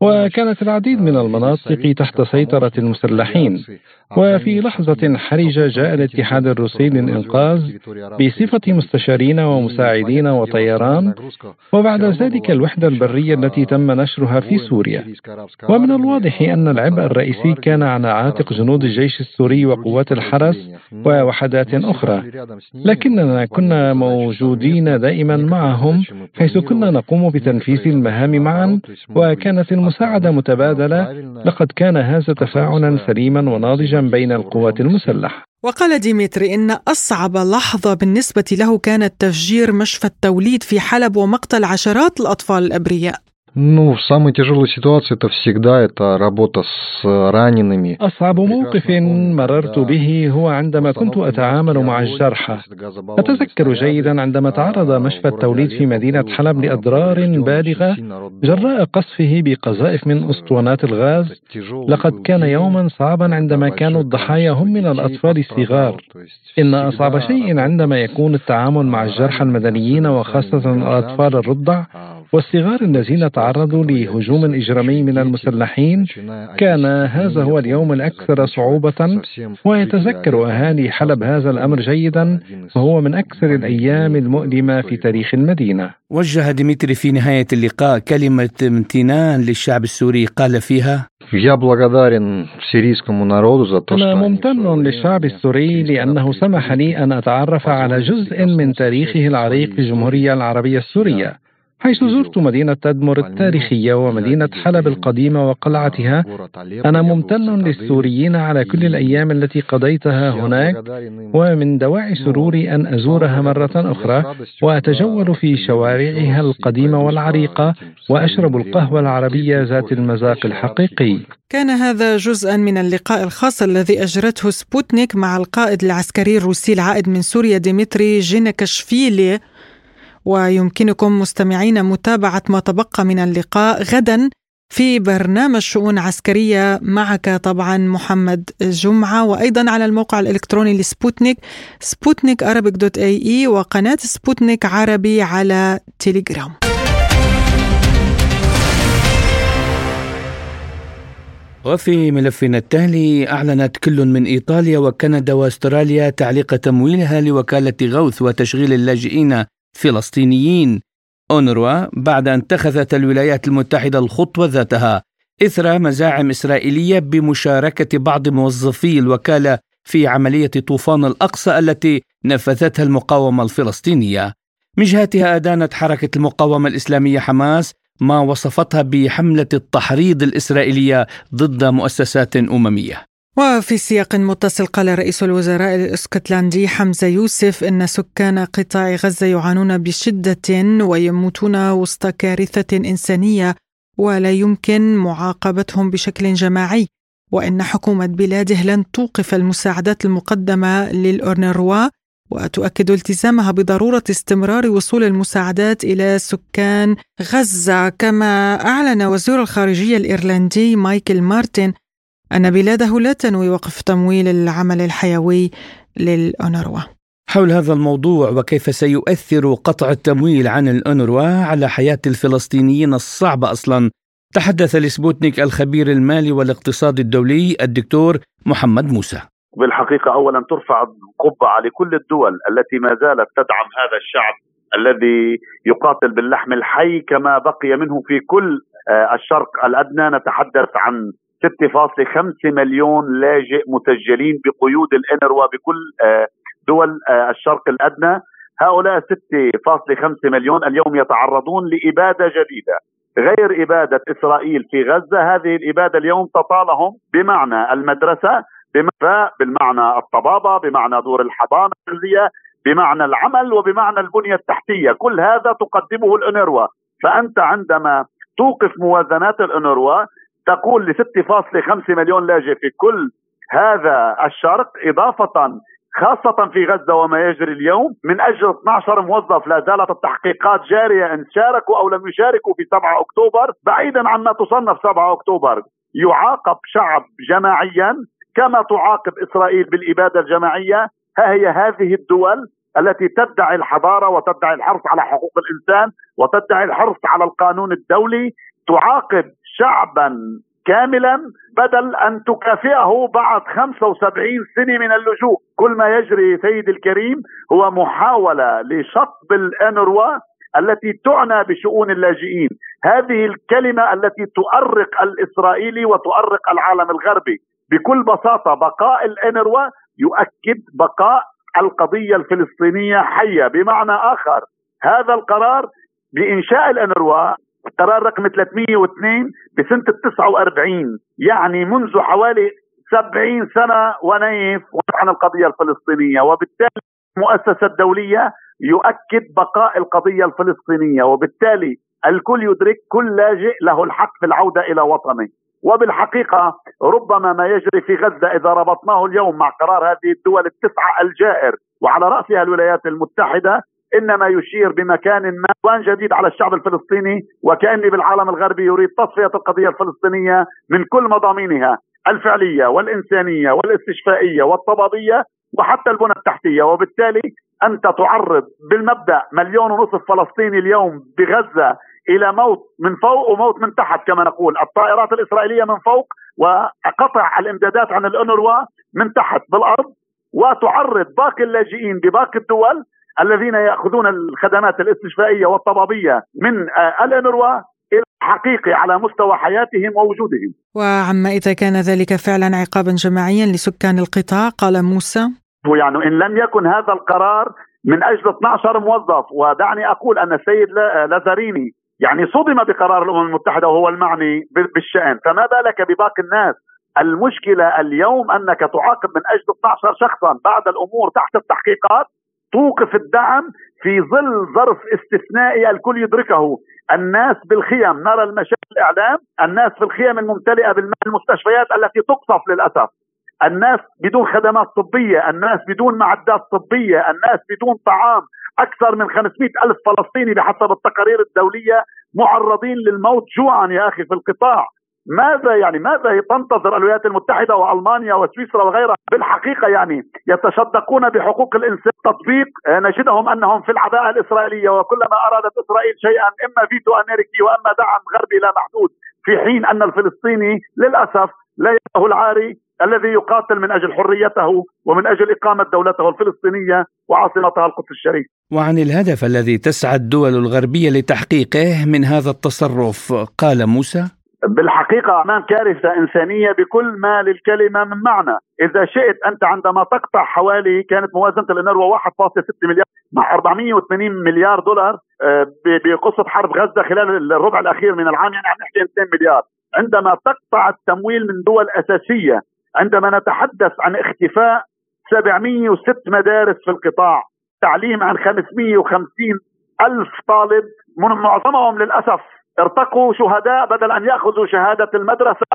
وكانت العديد من المناطق تحت سيطرة المسلحين. وفي لحظة حرجة جاء الاتحاد الروسي للإنقاذ بصفة مستشارين ومساعدين وطيران، وبعد ذلك الوحدة البرية التي تم نشرها في سوريا. ومن الواضح أن العبء الرئيسي كان على عاتق جنود الجيش السوري وقوات الحرس ووحدات أخرى. لكننا كنا موجودين دائما معهم حيث كنا نقوم بتنفيذ المهام معا وكانت المساعدة متبادلة. لقد كان هذا تفاعلا سليما وناضجا بين القوات المسلحة. وقال ديمتري إن أصعب لحظة بالنسبة له كانت تفجير مشفى التوليد في حلب ومقتل عشرات الأطفال الأبرياء. Ну, в самой тяжелой ситуации это всегда это работа с ранеными. أصعب موقف مررت به هو عندما كنت أتعامل مع الجرحى. أتذكر جيدا عندما تعرض مشفى التوليد في مدينة حلب لأضرار بالغة جراء قصفه بقذائف من أسطوانات الغاز. لقد كان يوما صعبا عندما كانوا الضحايا هم من الأطفال الصغار. إن أصعب شيء عندما يكون التعامل مع الجرحى المدنيين وخاصة الأطفال الرضع والصغار الذين تعرضوا لهجوم إجرامي من المسلحين كان هذا هو اليوم الأكثر صعوبة ويتذكر أهالي حلب هذا الأمر جيدا وهو من أكثر الأيام المؤلمة في تاريخ المدينة. وجه ديمتري في نهاية اللقاء كلمة امتنان للشعب السوري قال فيها أنا ممتن للشعب السوري لأنه سمح لي أن أتعرف على جزء من تاريخه العريق في الجمهورية العربية السورية. حيث زرت مدينة تدمر التاريخية ومدينة حلب القديمة وقلعتها. أنا ممتن للسوريين على كل الأيام التي قضيتها هناك ومن دواعي سروري أن أزورها مرة أخرى وأتجول في شوارعها القديمة والعريقة وأشرب القهوة العربية ذات المذاق الحقيقي. كان هذا جزءا من اللقاء الخاص الذي أجرته سبوتنيك مع القائد العسكري الروسي العائد من سوريا ديمتري جينكاشفيلي ويمكنكم مستمعين متابعة ما تبقى من اللقاء غدا في برنامج شؤون عسكرية معك طبعا محمد جمعة وأيضا على الموقع الإلكتروني لسبوتنيك Sputnik Arabic dot AE وقناة سبوتنيك عربي على تيليجرام. وفي ملفنا التالي أعلنت كل من إيطاليا وكندا وأستراليا تعليق تمويلها لوكالة غوث وتشغيل اللاجئين فلسطينيين. أونروا بعد أن اتخذت الولايات المتحدة الخطوة ذاتها إثر مزاعم إسرائيلية بمشاركة بعض موظفي الوكالة في عملية طوفان الأقصى التي نفذتها المقاومة الفلسطينية. من جهتها أدانت حركة المقاومة الإسلامية حماس ما وصفتها بحملة التحريض الإسرائيلية ضد مؤسسات أممية. وفي سياق متصل قال رئيس الوزراء الاسكتلندي حمزة يوسف إن سكان قطاع غزة يعانون بشدة ويموتون وسط كارثة إنسانية ولا يمكن معاقبتهم بشكل جماعي وإن حكومة بلاده لن توقف المساعدات المقدمة للأورنروا وتؤكد التزامها بضرورة استمرار وصول المساعدات إلى سكان غزة كما أعلن وزير الخارجية الإيرلندي مايكل مارتن أن بلاده لا تنوي وقف تمويل العمل الحيوي للأونروا. حول هذا الموضوع وكيف سيؤثر قطع التمويل عن الأونروا على حياة الفلسطينيين الصعبة أصلا؟ تحدث لسبوتنيك الخبير المالي والاقتصادي الدولي الدكتور محمد موسى. بالحقيقة أولا ترفع القبعة لكل الدول التي ما زالت تدعم هذا الشعب الذي يقاتل باللحم الحي كما بقي منه في كل آه، الشرق الأدنى. نتحدث عن 6.5 مليون لاجئ مسجلين بقيود الانروا بكل آه، دول آه، الشرق الأدنى. هؤلاء 6.5 مليون اليوم يتعرضون لإبادة جديدة غير إبادة إسرائيل في غزة. هذه الإبادة اليوم تطالهم بمعنى المدرسة بالمعنى الطبابة بمعنى دور الحضانة بمعنى العمل وبمعنى البنية التحتية. كل هذا تقدمه الانروا فأنت عندما توقف موازنات الانروا تقول ل 6.5 مليون لاجئ في كل هذا الشرق إضافة خاصة في غزة وما يجري اليوم من أجل 12 موظف لا زالت التحقيقات جارية إن شاركوا أو لم يشاركوا في 7 أكتوبر بعيدا عما تصنف 7 أكتوبر. يعاقب شعب جماعيا كما تعاقب إسرائيل بالإبادة الجماعية. ها هي هذه الدول التي تدعي الحضارة وتدعي الحرص على حقوق الإنسان وتدعي الحرص على القانون الدولي. تعاقب شعبا كاملا بدل أن تكافئه بعد 75 سنة من اللجوء، كل ما يجري سيدي الكريم هو محاولة لشطب الإنروا التي تعنى بشؤون اللاجئين، هذه الكلمة التي تؤرق الإسرائيلي وتؤرق العالم الغربي، بكل بساطة بقاء الإنروا يؤكد بقاء القضية الفلسطينية حية، بمعنى آخر هذا القرار بإنشاء الإنروا قرار رقم 302 بسنة ال 49 يعني منذ حوالي 70 سنة ونيف عن القضية الفلسطينية وبالتالي المؤسسة الدولية يؤكد بقاء القضية الفلسطينية وبالتالي الكل يدرك كل لاجئ له الحق في العودة إلى وطنه. وبالحقيقة ربما ما يجري في غزة إذا ربطناه اليوم مع قرار هذه الدول التسعة الجائر وعلى رأسها الولايات المتحدة إنما يشير بمكان ما وان جديد على الشعب الفلسطيني وكأني بالعالم الغربي يريد تصفية القضية الفلسطينية من كل مضامينها الفعلية والإنسانية والاستشفائية والطبابية وحتى البنى التحتية. وبالتالي أنت تعرض بالمبدأ مليون ونصف فلسطيني اليوم بغزة إلى موت من فوق وموت من تحت كما نقول. الطائرات الإسرائيلية من فوق وقطع الإمدادات عن الأنروا من تحت بالأرض وتعرض باقي اللاجئين بباقي الدول الذين يأخذون الخدمات الاستشفائية والطبابية من آه، الإنروا حقيقي على مستوى حياتهم ووجودهم. وعما إذا كان ذلك فعلا عقابا جماعيا لسكان القطاع؟ قال موسى. يعني إن لم يكن هذا القرار من أجل 12 موظف ودعني أقول أن السيد لازاريني يعني صدم بقرار الأمم المتحدة وهو المعني بالشأن. فما بالك بباقي الناس؟ المشكلة اليوم أنك تعاقب من أجل 12 شخصا بعد الأمور تحت التحقيقات توقف الدعم في ظل ظرف استثنائي الكل يدركه. الناس بالخيم نرى المشاكل الإعلام الناس في الخيم الممتلئة بالماء المستشفيات التي تقصف للأسف. الناس بدون خدمات طبية الناس بدون معدات طبية الناس بدون طعام. أكثر من 500 ألف فلسطيني بحسب التقارير الدولية معرضين للموت جوعا يا أخي في القطاع. ماذا يعني ماذا تنتظر الولايات المتحدة وألمانيا وسويسرا وغيرها بالحقيقة يعني يتشدقون بحقوق الإنسان تطبيق نجدهم أنهم في العداء الإسرائيلية وكلما أرادت إسرائيل شيئا إما فيتو امريكي وإما دعم غربي لا محدود في حين أن الفلسطيني للأسف لا يده العاري الذي يقاتل من أجل حريته ومن أجل إقامة دولته الفلسطينية وعاصمتها القدس الشريف. وعن الهدف الذي تسعى الدول الغربية لتحقيقه من هذا التصرف قال موسى بالحقيقة عمان كارثة إنسانية بكل ما للكلمة من معنى. إذا شئت أنت عندما تقطع حوالي كانت موازنة الإنروا 1.6 مليار مع 480 مليار دولار آه، بقصة حرب غزة خلال الربع الأخير من العام يعني عم نحكي 200 مليار. عندما تقطع التمويل من دول أساسية عندما نتحدث عن اختفاء 706 مدارس في القطاع تعليم عن 550 ألف طالب معظمهم للأسف ارتقوا شهداء بدل أن يأخذوا شهادة المدرسة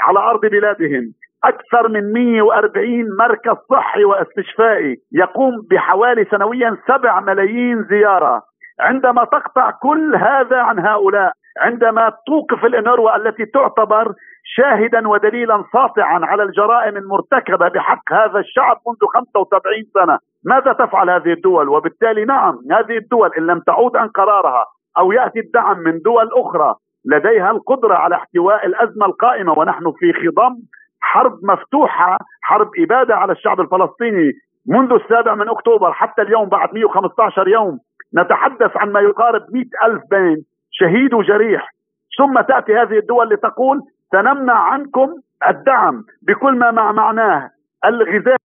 على أرض بلادهم أكثر من 140 مركز صحي واستشفائي يقوم بحوالي سنويا 7 ملايين زيارة عندما تقطع كل هذا عن هؤلاء عندما توقف الإنروا التي تعتبر شاهدا ودليلا ساطعا على الجرائم المرتكبة بحق هذا الشعب منذ 75 سنة، ماذا تفعل هذه الدول؟ وبالتالي نعم هذه الدول إن لم تعود عن قرارها أو يأتي الدعم من دول أخرى لديها القدرة على احتواء الأزمة القائمة ونحن في خضم حرب مفتوحة، حرب إبادة على الشعب الفلسطيني منذ السابع من أكتوبر حتى اليوم بعد 115 يوم. نتحدث عن ما يقارب 100 ألف بين شهيد وجريح. ثم تأتي هذه الدول لتقول سنمنع عنكم الدعم بكل ما مع معناه. الغذائي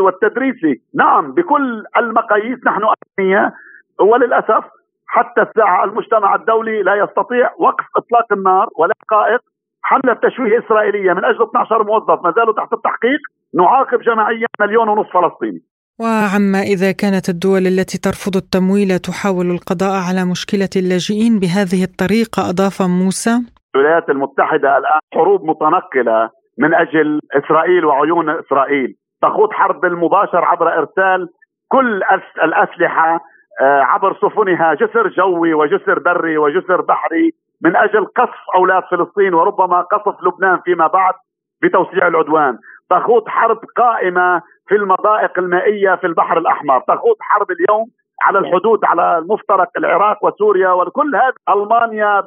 والتدريسي نعم بكل المقاييس نحن أغنياء. وللأسف حتى الساعة المجتمع الدولي لا يستطيع وقف إطلاق النار ولا قائد حملة تشويه إسرائيلية من أجل 12 موظف ما زالوا تحت التحقيق نعاقب جماعيا مليون ونصف فلسطيني. وعما إذا كانت الدول التي ترفض التمويل تحاول القضاء على مشكلة اللاجئين بهذه الطريقة أضاف موسى الولايات المتحدة الآن حروب متنقلة من أجل إسرائيل وعيون إسرائيل. تخوض حرب المباشر عبر إرسال كل الأسلحة عبر سفنها جسر جوي وجسر بري وجسر بحري من أجل قصف أولاد فلسطين وربما قصف لبنان فيما بعد بتوسيع العدوان. تخوض حرب قائمة في المضائق المائية في البحر الأحمر. تخوض حرب اليوم على الحدود على المفترق العراق وسوريا وكل هذا ألمانيا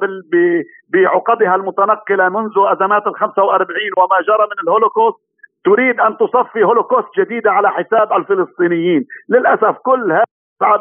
بعقدها المتنقلة منذ أزمات ال 45 وما جرى من الهولوكوست. تريد أن تصفي هولوكوست جديدة على حساب الفلسطينيين. للأسف كل هذا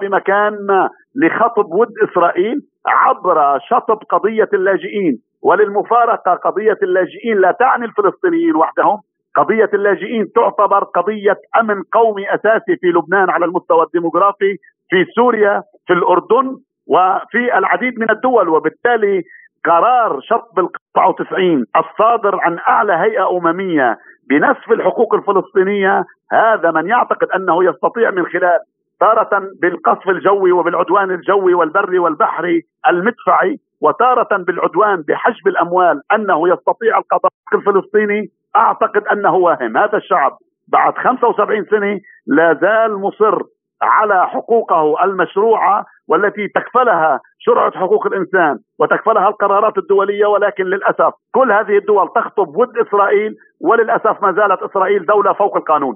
بمكان ما لخطب ود إسرائيل عبر شطب قضية اللاجئين. وللمفارقة قضية اللاجئين لا تعني الفلسطينيين وحدهم. قضية اللاجئين تعتبر قضية أمن قومي أساسي في لبنان على المستوى الديموغرافي في سوريا في الأردن وفي العديد من الدول. وبالتالي قرار شطب ال 99 الصادر عن أعلى هيئة أممية بنسف الحقوق الفلسطينية هذا من يعتقد أنه يستطيع من خلال تارة بالقصف الجوي وبالعدوان الجوي والبري والبحري المدفعي وتارة بالعدوان بحجب الأموال أنه يستطيع القضاء الفلسطيني أعتقد أنه واهم. هذا الشعب بعد 75 سنة لا زال مصر على حقوقه المشروعة والتي تكفلها شرعة حقوق الإنسان وتكفلها القرارات الدولية ولكن للأسف كل هذه الدول تخطب ود إسرائيل وللأسف ما زالت إسرائيل دولة فوق القانون.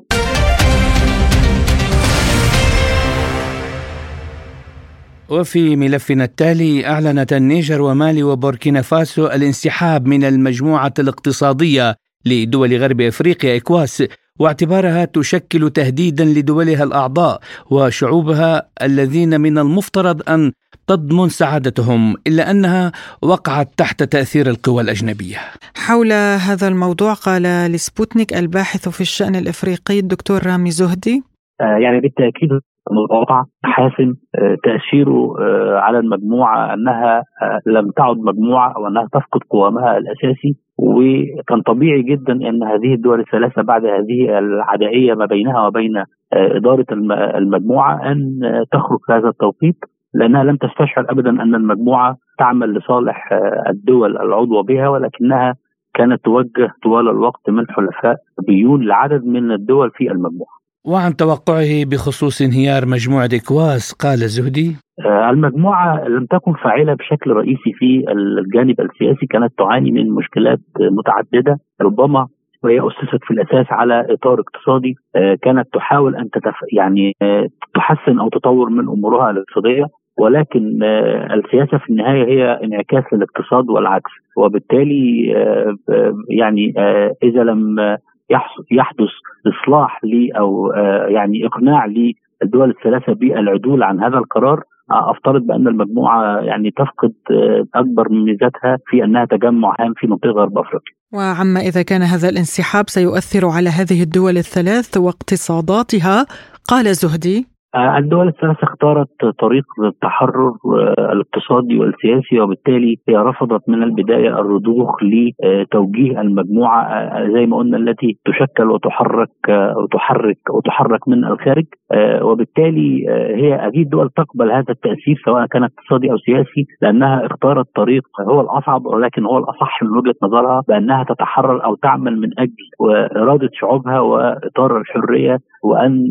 وفي ملفنا التالي أعلنت النيجر ومالي وبوركينا فاسو الانسحاب من المجموعة الاقتصادية لدول غرب إفريقيا إكواس واعتبارها تشكل تهديدا لدولها الأعضاء وشعوبها الذين من المفترض أن تضمن سعادتهم إلا أنها وقعت تحت تأثير القوى الأجنبية. حول هذا الموضوع قال لسبوتنيك الباحث في الشأن الإفريقي الدكتور رامي زهدي آه، يعني بالتأكيد الوضع حاسم آه، تأثيره آه، على المجموعة أنها لم تعد مجموعة أو أنها تفقد قوامها الأساسي وكان طبيعي جدا أن هذه الدول الثلاثة بعد هذه العدائية ما بينها وبين إدارة المجموعة أن تخرج في هذا التوقيت لأنها لم تستشعر ابدا أن المجموعة تعمل لصالح الدول العضوه بها ولكنها كانت توجه طوال الوقت من حلفاء بيون لعدد من الدول في المجموعة. وعن توقعه بخصوص انهيار مجموعة إكواس قال الزهدي آه، المجموعة لم تكن فاعلة بشكل رئيسي في الجانب السياسي كانت تعاني من مشكلات متعددة. ربما وهي أسست في الأساس على إطار اقتصادي آه، كانت تحاول أن تتف... يعني آه، تحسن أو تطور من أمورها الاقتصادية ولكن السياسة في النهاية هي انعكاس للاقتصاد والعكس. وبالتالي يعني إذا لم يحدث إصلاح لي أو آه، يعني إقناع للدول الثلاثة بالعدول عن هذا القرار آه، أفترض بأن المجموعة يعني تفقد آه، أكبر من ميزاتها في أنها تجمع هام في منطقة غرب أفريقيا. وعما إذا كان هذا الانسحاب سيؤثر على هذه الدول الثلاث واقتصاداتها قال زهدي الدول الثلاث اختارت طريق التحرر آه، الاقتصادي والسياسي وبالتالي هي رفضت من البداية الرضوخ لتوجيه المجموعة آه، زي ما قلنا التي تشكل وتحرك وتحرك وتحرك من الخارج. وبالتالي هي أكيد دول تقبل هذا التأثير سواء كان اقتصادي أو سياسي لأنها اختارت طريق هو الأصعب ولكن هو الأصح من وجهة نظرها بأنها تتحرر أو تعمل من أجل اراده شعوبها وإطار الحرية وأن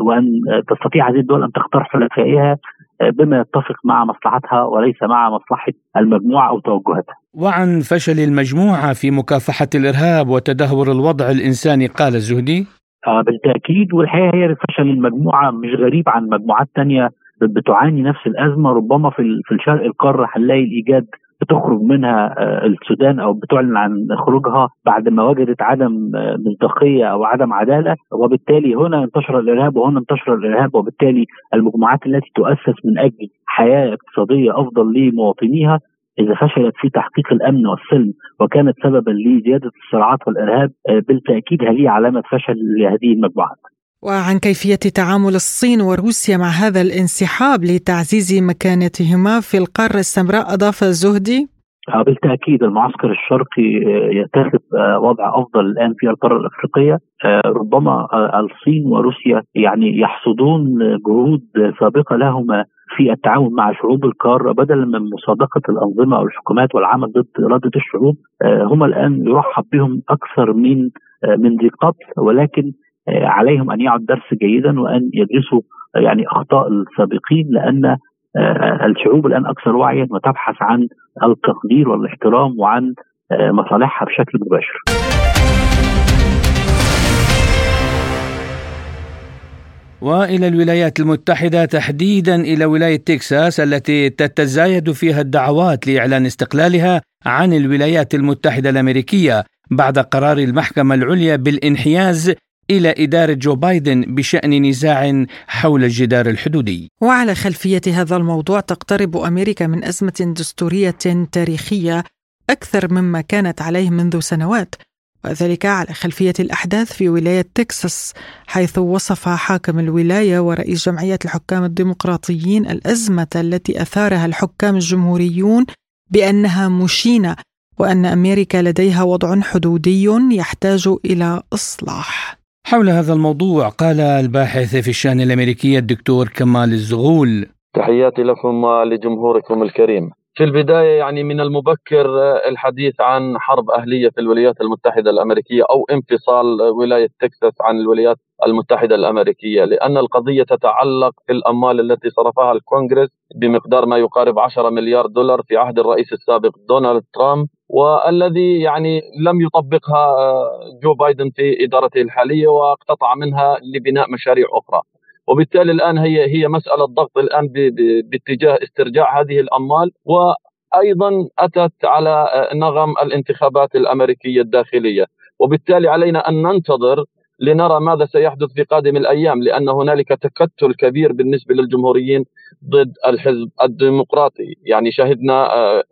وأن تستطيع هذه الدول أن تختار حلفائها آه، بما يتفق مع مصلحتها وليس مع مصلحة المجموعة أو توجهاتها. وعن فشل المجموعة في مكافحة الإرهاب وتدهور الوضع الإنساني قال الزهدي آه بالتأكيد والحقيقة هي فشل المجموعة مش غريب عن مجموعات ثانية بتعاني نفس الأزمة ربما في في الشرق القارة هنلاقي الإيجاد بتخرج منها آه، السودان أو بتعلن عن خروجها بعد ما وجدت عدم آه، مصداقية أو عدم عدالة وبالتالي هنا انتشر الإرهاب وهنا انتشر الإرهاب وبالتالي المجموعات التي تؤسس من أجل حياة اقتصادية أفضل لمواطنيها إذا فشلت في تحقيق الأمن والسلم وكانت سببا لزيادة الصراعات والإرهاب آه، بالتأكيد هذه علامة فشل لهذه المجموعات. وعن كيفية تعامل الصين وروسيا مع هذا الانسحاب لتعزيز مكانتهما في القارة السمراء أضاف الزهدي. آه، بالتأكيد المعسكر الشرقي آه، يتخذ آه، وضع أفضل الآن في القاره الأفريقية. ربما الصين وروسيا يعني يحصدون جهود سابقة لهما في التعاون مع شعوب القارة بدلا من مصادقه الأنظمة أو الحكومات والعمل ضد اراده الشعوب. هما الآن يرحب بهم أكثر من من ذي قبل ولكن عليهم أن يعد درس جيدا وأن يدرسوا آه، يعني أخطاء السابقين لأن آه، الشعوب الآن أكثر وعيا وتبحث عن التقدير والاحترام وعن مصالحها بشكل مباشر. وإلى الولايات المتحدة تحديدا إلى ولاية تكساس التي تتزايد فيها الدعوات لإعلان استقلالها عن الولايات المتحدة الأمريكية بعد قرار المحكمة العليا بالانحياز إلى إدارة جو بايدن بشأن نزاع حول الجدار الحدودي. وعلى خلفية هذا الموضوع تقترب أمريكا من أزمة دستورية تاريخية أكثر مما كانت عليه منذ سنوات وذلك على خلفية الأحداث في ولاية تكساس حيث وصف حاكم الولاية ورئيس جمعية الحكام الديمقراطيين الأزمة التي أثارها الحكام الجمهوريون بأنها مشينة وأن أمريكا لديها وضع حدودي يحتاج إلى إصلاح. حول هذا الموضوع قال الباحث في الشأن الأمريكي الدكتور كمال الزغول. تحياتي لكم ولجمهوركم الكريم. في البداية يعني من المبكر الحديث عن حرب أهلية في الولايات المتحدة الأمريكية أو انفصال ولاية تكساس عن الولايات المتحدة الأمريكية لأن القضية تتعلق في الأموال التي صرفها الكونغرس بمقدار ما يقارب 10 مليار دولار في عهد الرئيس السابق دونالد ترامب. والذي يعني لم يطبقها جو بايدن في إدارته الحالية واقتطع منها لبناء مشاريع أخرى. وبالتالي الآن هي هي مسألة ضغط الآن باتجاه استرجاع هذه الأموال وأيضا أتت على نغم الانتخابات الأمريكية الداخلية. وبالتالي علينا أن ننتظر لنرى ماذا سيحدث في قادم الأيام لأن هنالك تكتل كبير بالنسبة للجمهوريين ضد الحزب الديمقراطي. يعني شهدنا آه،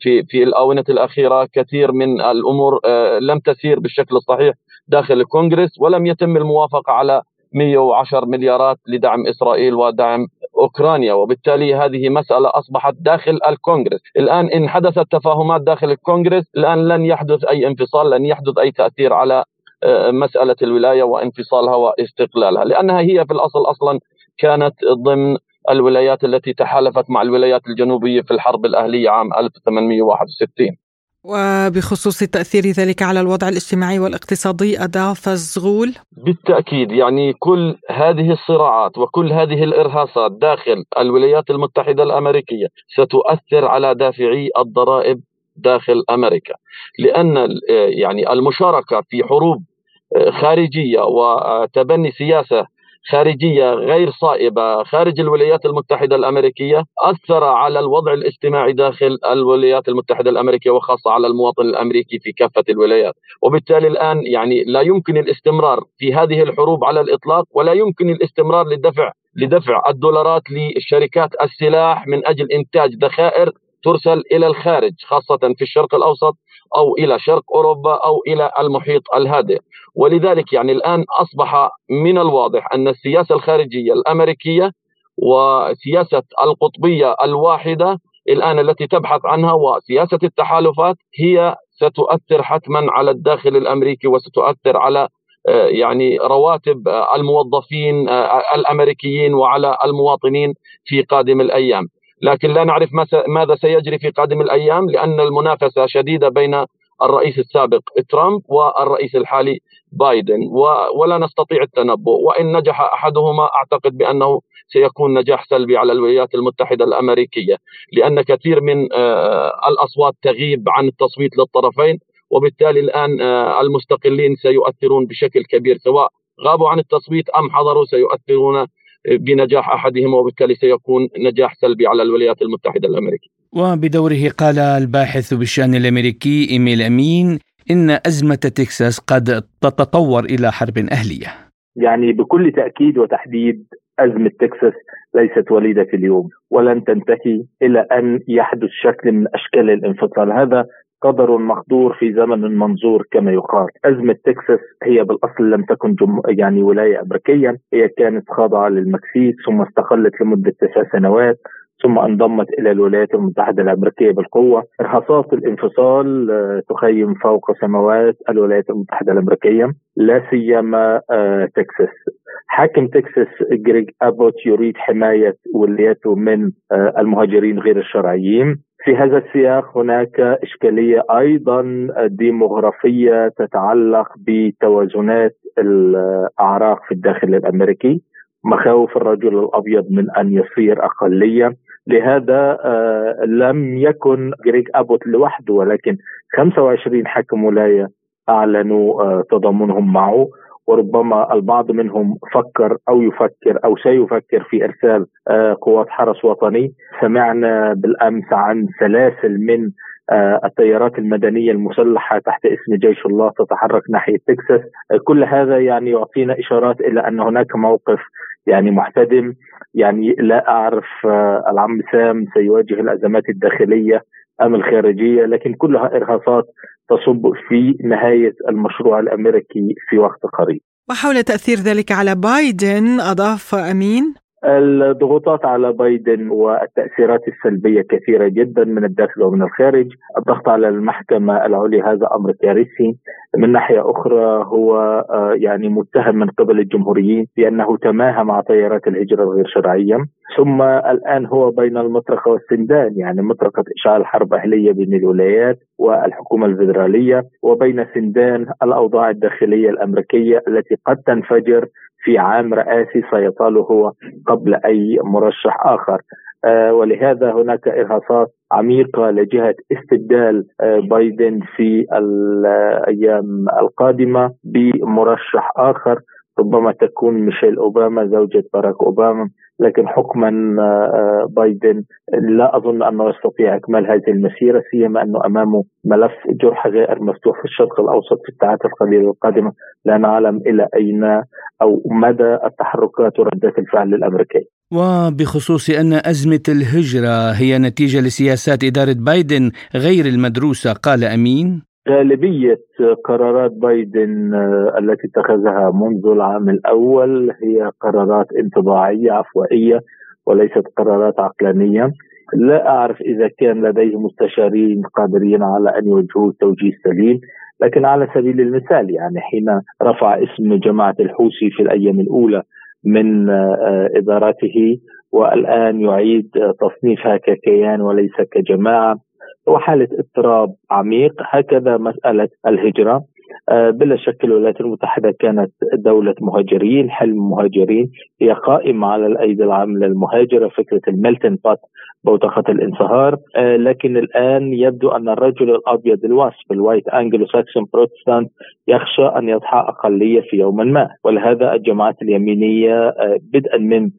في في الآونة الأخيرة كثير من الأمور آه، لم تسير بالشكل الصحيح داخل الكونغرس ولم يتم الموافقة على 110 مليارات لدعم إسرائيل ودعم أوكرانيا وبالتالي هذه مسألة أصبحت داخل الكونغرس، الآن إن حدثت تفاهمات داخل الكونغرس الآن لن يحدث أي انفصال، لن يحدث أي تأثير على آه، مسألة الولاية وانفصالها واستقلالها، لأنها هي في الأصل أصلا كانت ضمن الولايات التي تحالفت مع الولايات الجنوبية في الحرب الأهلية عام 1861 وبخصوص تأثير ذلك على الوضع الاجتماعي والاقتصادي أضاف الزغول بالتأكيد يعني كل هذه الصراعات وكل هذه الإرهاصات داخل الولايات المتحدة الأمريكية ستؤثر على دافعي الضرائب داخل أمريكا. لأن يعني المشاركة في حروب خارجية وتبني سياسة خارجية غير صائبة خارج الولايات المتحدة الأمريكية أثر على الوضع الاجتماعي داخل الولايات المتحدة الأمريكية وخاصة على المواطن الأمريكي في كافة الولايات، وبالتالي الآن يعني لا يمكن الاستمرار في هذه الحروب على الإطلاق ولا يمكن الاستمرار لدفع لدفع الدولارات لشركات السلاح من أجل إنتاج ذخائر ترسل إلى الخارج خاصة في الشرق الأوسط أو إلى شرق أوروبا أو إلى المحيط الهادئ. ولذلك يعني الآن أصبح من الواضح أن السياسة الخارجية الأمريكية وسياسة القطبية الواحدة الآن التي تبحث عنها وسياسة التحالفات هي ستؤثر حتما على الداخل الأمريكي وستؤثر على آه، يعني رواتب الموظفين آه، الأمريكيين وعلى المواطنين في قادم الأيام. لكن لا نعرف ماذا سيجري في قادم الأيام لأن المنافسة شديدة بين الرئيس السابق ترامب والرئيس الحالي بايدن ولا نستطيع التنبؤ. وإن نجح أحدهما أعتقد بأنه سيكون نجاح سلبي على الولايات المتحدة الأمريكية لأن كثير من آه، الأصوات تغيب عن التصويت للطرفين وبالتالي الآن آه، المستقلين سيؤثرون بشكل كبير سواء غابوا عن التصويت أم حضروا سيؤثرون بنجاح احدهما وبالتالي سيكون نجاح سلبي على الولايات المتحدة الأمريكية. وبدوره قال الباحث بالشأن الأمريكي إيميل أمين إن أزمة تكساس قد تتطور إلى حرب أهلية. يعني بكل تأكيد وتحديد أزمة تكساس ليست وليدة اليوم ولن تنتهي إلى أن يحدث شكل من أشكال الانفصال هذا قدر مقدور في زمن منظور كما يقال. أزمة تكساس هي بالأصل لم تكن جم... يعني ولاية أمريكية. هي كانت خاضعة للمكسيك ثم استقلت لمدة تسع سنوات ثم انضمت إلى الولايات المتحدة الأمريكية بالقوة، ارهاصات الانفصال آه، تخيم فوق سماوات الولايات المتحدة الأمريكية لا سيما آه، تكساس. حاكم تكساس جريج أبوت يريد حماية ولايته من آه، المهاجرين غير الشرعيين، في هذا السياق هناك إشكالية أيضا ديموغرافية تتعلق بتوازنات الأعراق في الداخل الأمريكي. مخاوف الرجل الأبيض من أن يصير اقليه لهذا آه، لم يكن جريك أبوت لوحده ولكن 25 حاكم ولاية أعلنوا آه، تضامنهم معه. وربما البعض منهم فكر أو يفكر أو سيفكر في إرسال آه، قوات حرس وطني. سمعنا بالأمس عن سلاسل من التيارات المدنية المسلحة تحت اسم جيش الله تتحرك ناحية تكساس. كل هذا يعني يعطينا إشارات إلى أن هناك موقف يعني محتدم. يعني لا أعرف آه، العم سام سيواجه الأزمات الداخلية أم الخارجية لكن كلها إرهاصات تصب في نهاية المشروع الأمريكي في وقت قريب. وحول تأثير ذلك على بايدن أضاف أمين؟ الضغوطات على بايدن والتأثيرات السلبية كثيرة جدا من الداخل ومن الخارج. الضغط على المحكمة العليا هذا أمر كارثي. من ناحية أخرى هو آه، يعني متهم من قبل الجمهوريين بأنه تماهى مع تيارات الهجرة الغير شرعية. ثم الآن هو بين المطرقة والسندان يعني مطرقة إشعال حرب أهلية بين الولايات والحكومة الفيدرالية وبين سندان الأوضاع الداخلية الأمريكية التي قد تنفجر في عام رئاسي سيطاله هو قبل أي مرشح آخر. آه، ولهذا هناك إرهاصات عميقة لجهة استبدال آه، بايدن في الأيام القادمة بمرشح آخر ربما تكون ميشيل أوباما زوجة باراك أوباما لكن حكما آه، بايدن لا أظن أنه يستطيع إكمال هذه المسيرة سيما أنه أمامه ملف جرح غائر مفتوح في الشرق الأوسط في الساعات القليله القادمة لا نعلم إلى أين أو مدى التحركات وردات الفعل الأمريكية. وبخصوص أن أزمة الهجرة هي نتيجة لسياسات إدارة بايدن غير المدروسة قال أمين غالبية قرارات بايدن آه، التي اتخذها منذ العام الأول هي قرارات انطباعية عفوائية وليست قرارات عقلانية. لا أعرف إذا كان لديه مستشارين قادرين على أن يوجهوا توجيه سليم لكن على سبيل المثال يعني حين رفع اسم جماعة الحوثي في الأيام الأولى من آه، إدارته والآن يعيد تصنيفها ككيان وليس كجماعة. وحالة اضطراب عميق هكذا مسألة الهجرة. آه، بلا شك الولايات المتحدة كانت دولة مهاجرين حلم مهاجرين. هي قائمة على الأيدي العاملة المهاجرة فكرة ال melting pot بوتقة الانصهار آه، لكن الآن يبدو أن الرجل الأبيض ال WASP ال white Anglo-Saxon Protestant يخشى أن يضحى أقلية في يوم ما. ولهذا الجماعات اليمينية آه، بدءا من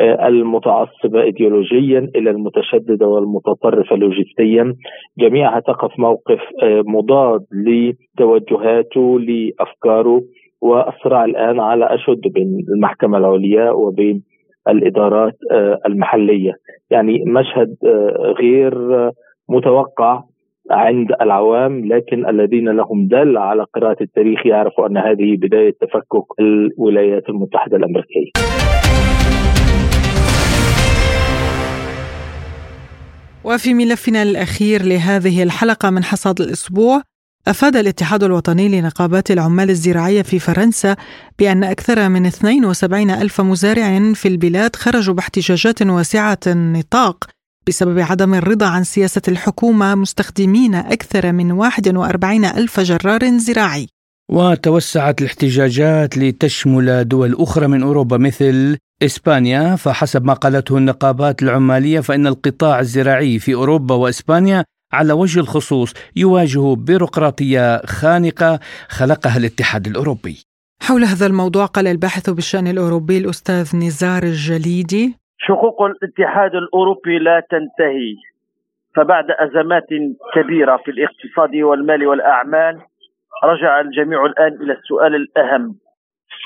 المتعصبة إيديولوجيا إلى المتشددة والمتطرفة لوجستيا. جميعها تقف موقف آه، مضاد لتوجهاته لأفكاره والصراع الآن على أشد بين المحكمة العليا وبين الإدارات آه، المحلية. يعني مشهد غير متوقع عند العوام لكن الذين لهم دل على قراءة التاريخ يعرفوا أن هذه بداية تفكك الولايات المتحدة الأمريكية. وفي ملفنا الأخير لهذه الحلقة من حصاد الأسبوع أفاد الاتحاد الوطني لنقابات العمال الزراعية في فرنسا بأن أكثر من 72 ألف مزارع في البلاد خرجوا باحتجاجات واسعة النطاق بسبب عدم الرضا عن سياسة الحكومة مستخدمين أكثر من 41 ألف جرار زراعي. وتوسعت الاحتجاجات لتشمل دول أخرى من أوروبا مثل إسبانيا فحسب ما قالته النقابات العمالية فإن القطاع الزراعي في أوروبا وإسبانيا على وجه الخصوص يواجه بيروقراطية خانقة خلقها الاتحاد الأوروبي. حول هذا الموضوع قال الباحث بالشأن الأوروبي الأستاذ نزار الجليدي حقوق الاتحاد الأوروبي لا تنتهي فبعد أزمات كبيرة في الاقتصاد والمال والأعمال رجع الجميع الآن إلى السؤال الأهم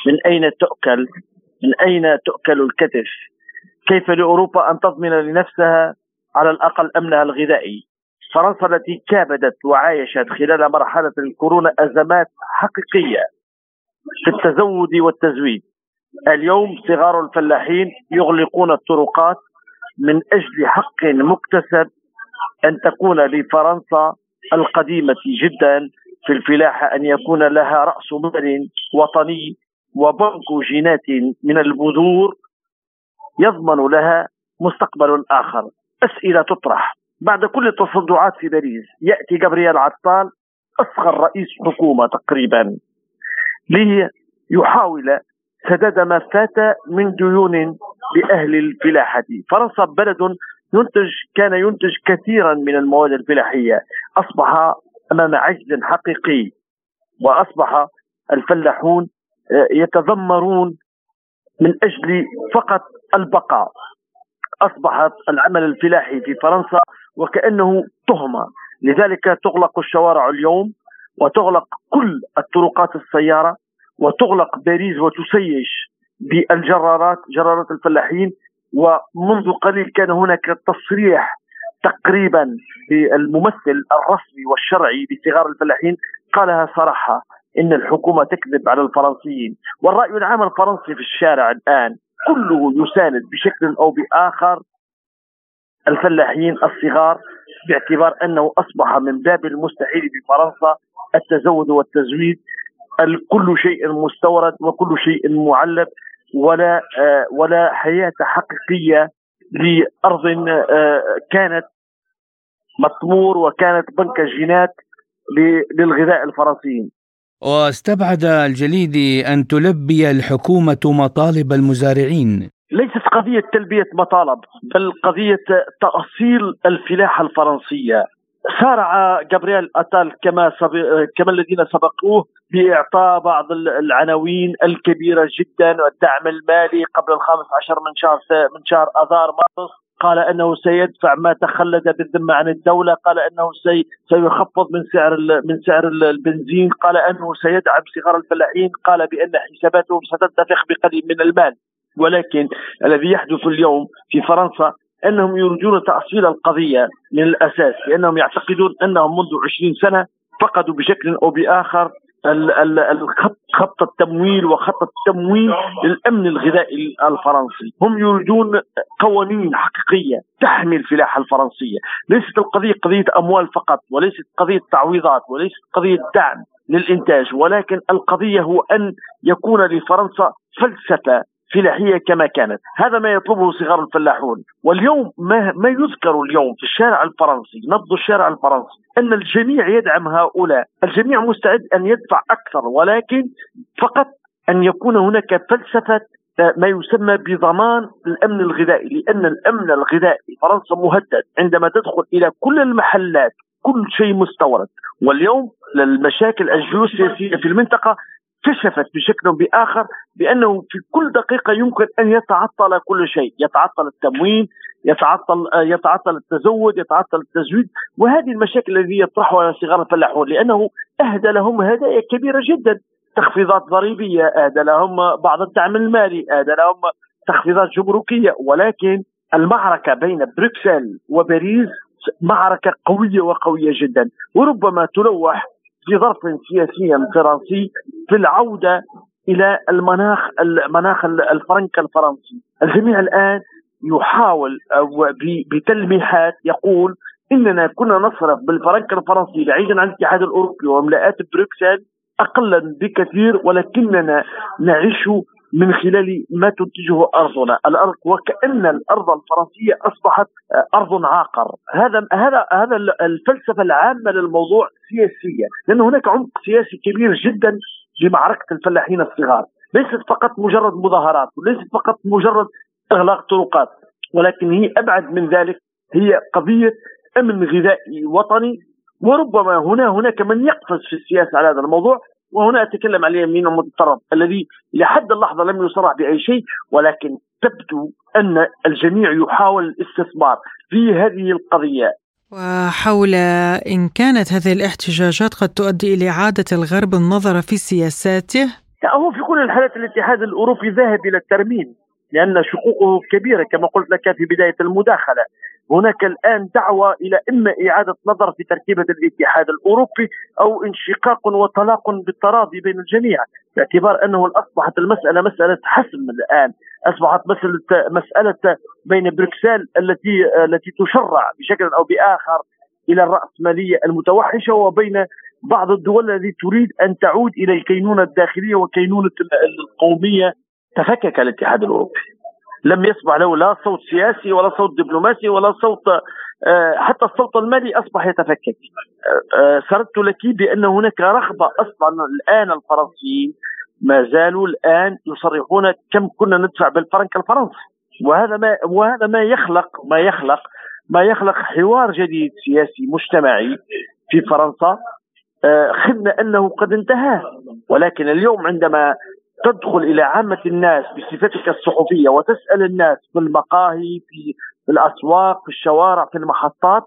من أين تؤكل؟ من أين تؤكل الكتف؟ كيف لأوروبا أن تضمن لنفسها على الأقل أمنها الغذائي؟ فرنسا التي كابدت وعايشت خلال مرحلة الكورونا أزمات حقيقية في التزود والتزويد. اليوم صغار الفلاحين يغلقون الطرقات من أجل حق مكتسب أن تكون لفرنسا القديمة جدا في الفلاحة أن يكون لها رأس مال وطني وبنك جينات من البذور يضمن لها مستقبل آخر. أسئلة تطرح. بعد كل التصدعات في باريس يأتي جبريل عطال أصغر رئيس حكومة تقريبا ليحاول سداد ما فات من ديون لأهل الفلاحة. فرنسا بلد ينتج كان ينتج كثيرا من المواد الفلاحية. أصبح أمام عجز حقيقي وأصبح الفلاحون يتذمرون من أجل فقط البقاء. اصبحت العمل الفلاحي في فرنسا وكأنه تهمة. لذلك تغلق الشوارع اليوم وتغلق كل الطرقات السيارة وتغلق باريس وتسيش بالجرارات جرارات الفلاحين. ومنذ قليل كان هناك تصريح تقريبا بالممثل الرسمي والشرعي بصغار الفلاحين قالها صراحة إن الحكومة تكذب على الفرنسيين. والرأي العام الفرنسي في الشارع الآن كله يساند بشكل أو بآخر الفلاحين الصغار باعتبار أنه أصبح من باب المستحيل بفرنسا التزود والتزويد كل شيء مستورد وكل شيء معلب ولا آه، ولا حياة حقيقية لأرض آه، كانت مطمور وكانت بنك الجينات للغذاء الفرنسيين. واستبعد الجليدي أن تلبي الحكومة مطالب المزارعين. ليست قضية تلبية مطالب بل قضية تأصيل الفلاحة الفرنسية سارع جابرييل أتال كما كما الذين سبقوه بإعطاء بعض العناوين الكبيرة جدا والدعم المالي قبل الخامس عشر من شهر من شهر آذار مارس. قال إنه سيدفع ما تخلد بالذمة عن الدولة، قال إنه سي سيخفض من سعر من سعر البنزين، قال إنه سيدعم صغار الفلاحين، قال بأن حساباتهم ستنتفخ بقليل من المال، ولكن الذي يحدث اليوم في فرنسا إنهم يريدون تأصيل القضية من الأساس لأنهم يعتقدون إنهم منذ 20 سنة فقدوا بشكل أو بآخر الخط خط التمويل وخط التمويل للأمن الغذائي الفرنسي، هم يريدون قوانين حقيقية تحمي الفلاحه الفرنسية، ليست القضية قضية أموال فقط وليست قضية تعويضات وليست قضية دعم للإنتاج ولكن القضية هو أن يكون لفرنسا فلسفة فلاحيه كما كانت، هذا ما يطلبه صغار الفلاحون، واليوم ما ما يذكر اليوم في الشارع الفرنسي، نبض الشارع الفرنسي، أن الجميع يدعم هؤلاء، الجميع مستعد أن يدفع أكثر ولكن فقط أن يكون هناك فلسفة ما يسمى بضمان الأمن الغذائي، لأن الأمن الغذائي فرنسا مهدد. عندما تدخل إلى كل المحلات كل شيء مستورد، واليوم المشاكل الجيوسياسية في المنطقة كشفت بشكل أو بآخر بأنه في كل دقيقة يمكن أن يتعطل كل شيء، يتعطل التموين، يتعطل يتعطل التزود، يتعطل التزويد، وهذه المشاكل التي يطرحها صغار الفلاحون لأنه أهدى لهم هدايا كبيرة جدا، تخفيضات ضريبية، أهدى لهم بعض الدعم المالي، أهدى لهم تخفيضات جمركيه، ولكن المعركة بين بروكسل وباريس معركة قوية وقوية جدا، وربما تلوح في ظرف سياسي فرنسي في العودة إلى المناخ المناخ الفرنك الفرنسي. الجميع الآن يحاول بتلميحات يقول إننا كنا نصرف بالفرنك الفرنسي بعيدا عن الاتحاد الأوروبي وملاءات بروكسل اقلا بكثير ولكننا نعيش من خلال ما تنتجه أرضنا، الأرض وكأن الأرض الفرنسية أصبحت أرض عاقر، هذا هذا هذا الفلسفة العامة للموضوع سياسيه، لأن هناك عمق سياسي كبير جدا لمعركة الفلاحين الصغار، ليست فقط مجرد مظاهرات، وليست فقط مجرد إغلاق طرقات، ولكن هي أبعد من ذلك. هي قضية أمن غذائي وطني وربما هنا هناك من يقفز في السياسة على هذا الموضوع. وهنا أتكلم عن اليمين المتطرف الذي لحد اللحظة لم يصرح بأي شيء ولكن تبدو أن الجميع يحاول الاستثمار في هذه القضية. وحول إن كانت هذه الاحتجاجات قد تؤدي إلى إعادة الغرب النظر في سياساته؟ هو في كل الحالات الاتحاد الأوروبي ذاهب إلى الترميم لأن شقوقه كبيرة كما قلت لك في بداية المداخلة. هناك الآن دعوة إلى إما إعادة نظر في تركيبة الاتحاد الأوروبي أو انشقاق وطلاق بالتراضي بين الجميع باعتبار أنه أصبحت المسألة مسألة حسم الآن. أصبحت مسألة مسألة بين بروكسل التي التي تشرع بشكل أو بآخر إلى الرأسمالية المتوحشة وبين بعض الدول التي تريد أن تعود إلى الكينونة الداخلية وكينونة القومية. تفكك الاتحاد الأوروبي. لم يصبح له لا صوت سياسي ولا صوت دبلوماسي ولا صوت آه، حتى الصوت المالي أصبح يتفكك. آه، آه، سردت لك بأن هناك رغبة أصلا الآن الفرنسيين ما زالوا الآن يصرحون كم كنا ندفع بالفرنك الفرنسي. وهذا ما وهذا ما يخلق ما يخلق ما يخلق حوار جديد سياسي مجتمعي في فرنسا. خدنا أنه قد انتهى. ولكن اليوم عندما تدخل إلى عامة الناس بصفتك الصحفية وتسأل الناس في المقاهي في الأسواق في الشوارع في المحطات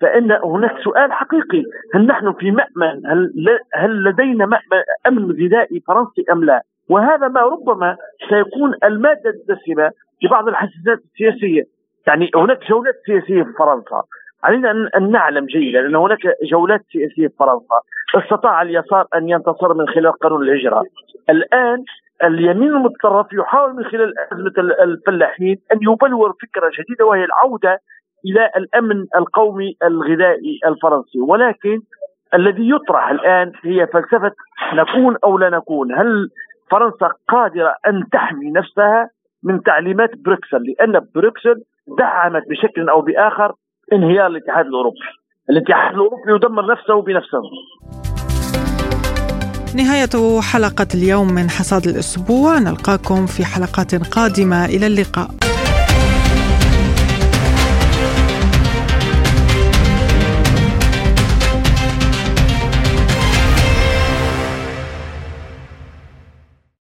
فإن هناك سؤال حقيقي. هل نحن في مأمن؟ هل هل لدينا مأمن أمن غذائي فرنسي أم لا؟ وهذا ما ربما سيكون المادة الدسمة لبعض الحساسات السياسية. يعني هناك جولات سياسية في فرنسا. علينا ان نعلم جيدا أن هناك جولات سياسية في فرنسا استطاع اليسار أن ينتصر من خلال قانون الهجرة. الآن اليمين المتطرف يحاول من خلال أزمة الفلاحين أن يبلور فكرة جديدة وهي العودة إلى الأمن القومي الغذائي الفرنسي. ولكن الذي يطرح الآن هي فلسفة نكون أو لا نكون. هل فرنسا قادرة أن تحمي نفسها من تعليمات بروكسل؟ لأن بروكسل دعمت بشكل أو بآخر انهيار الاتحاد الأوروبي. الاتحاد الأوروبي يدمر نفسه بنفسه. نهاية حلقة اليوم من حصاد الأسبوع. نلقاكم في حلقات قادمة. إلى اللقاء.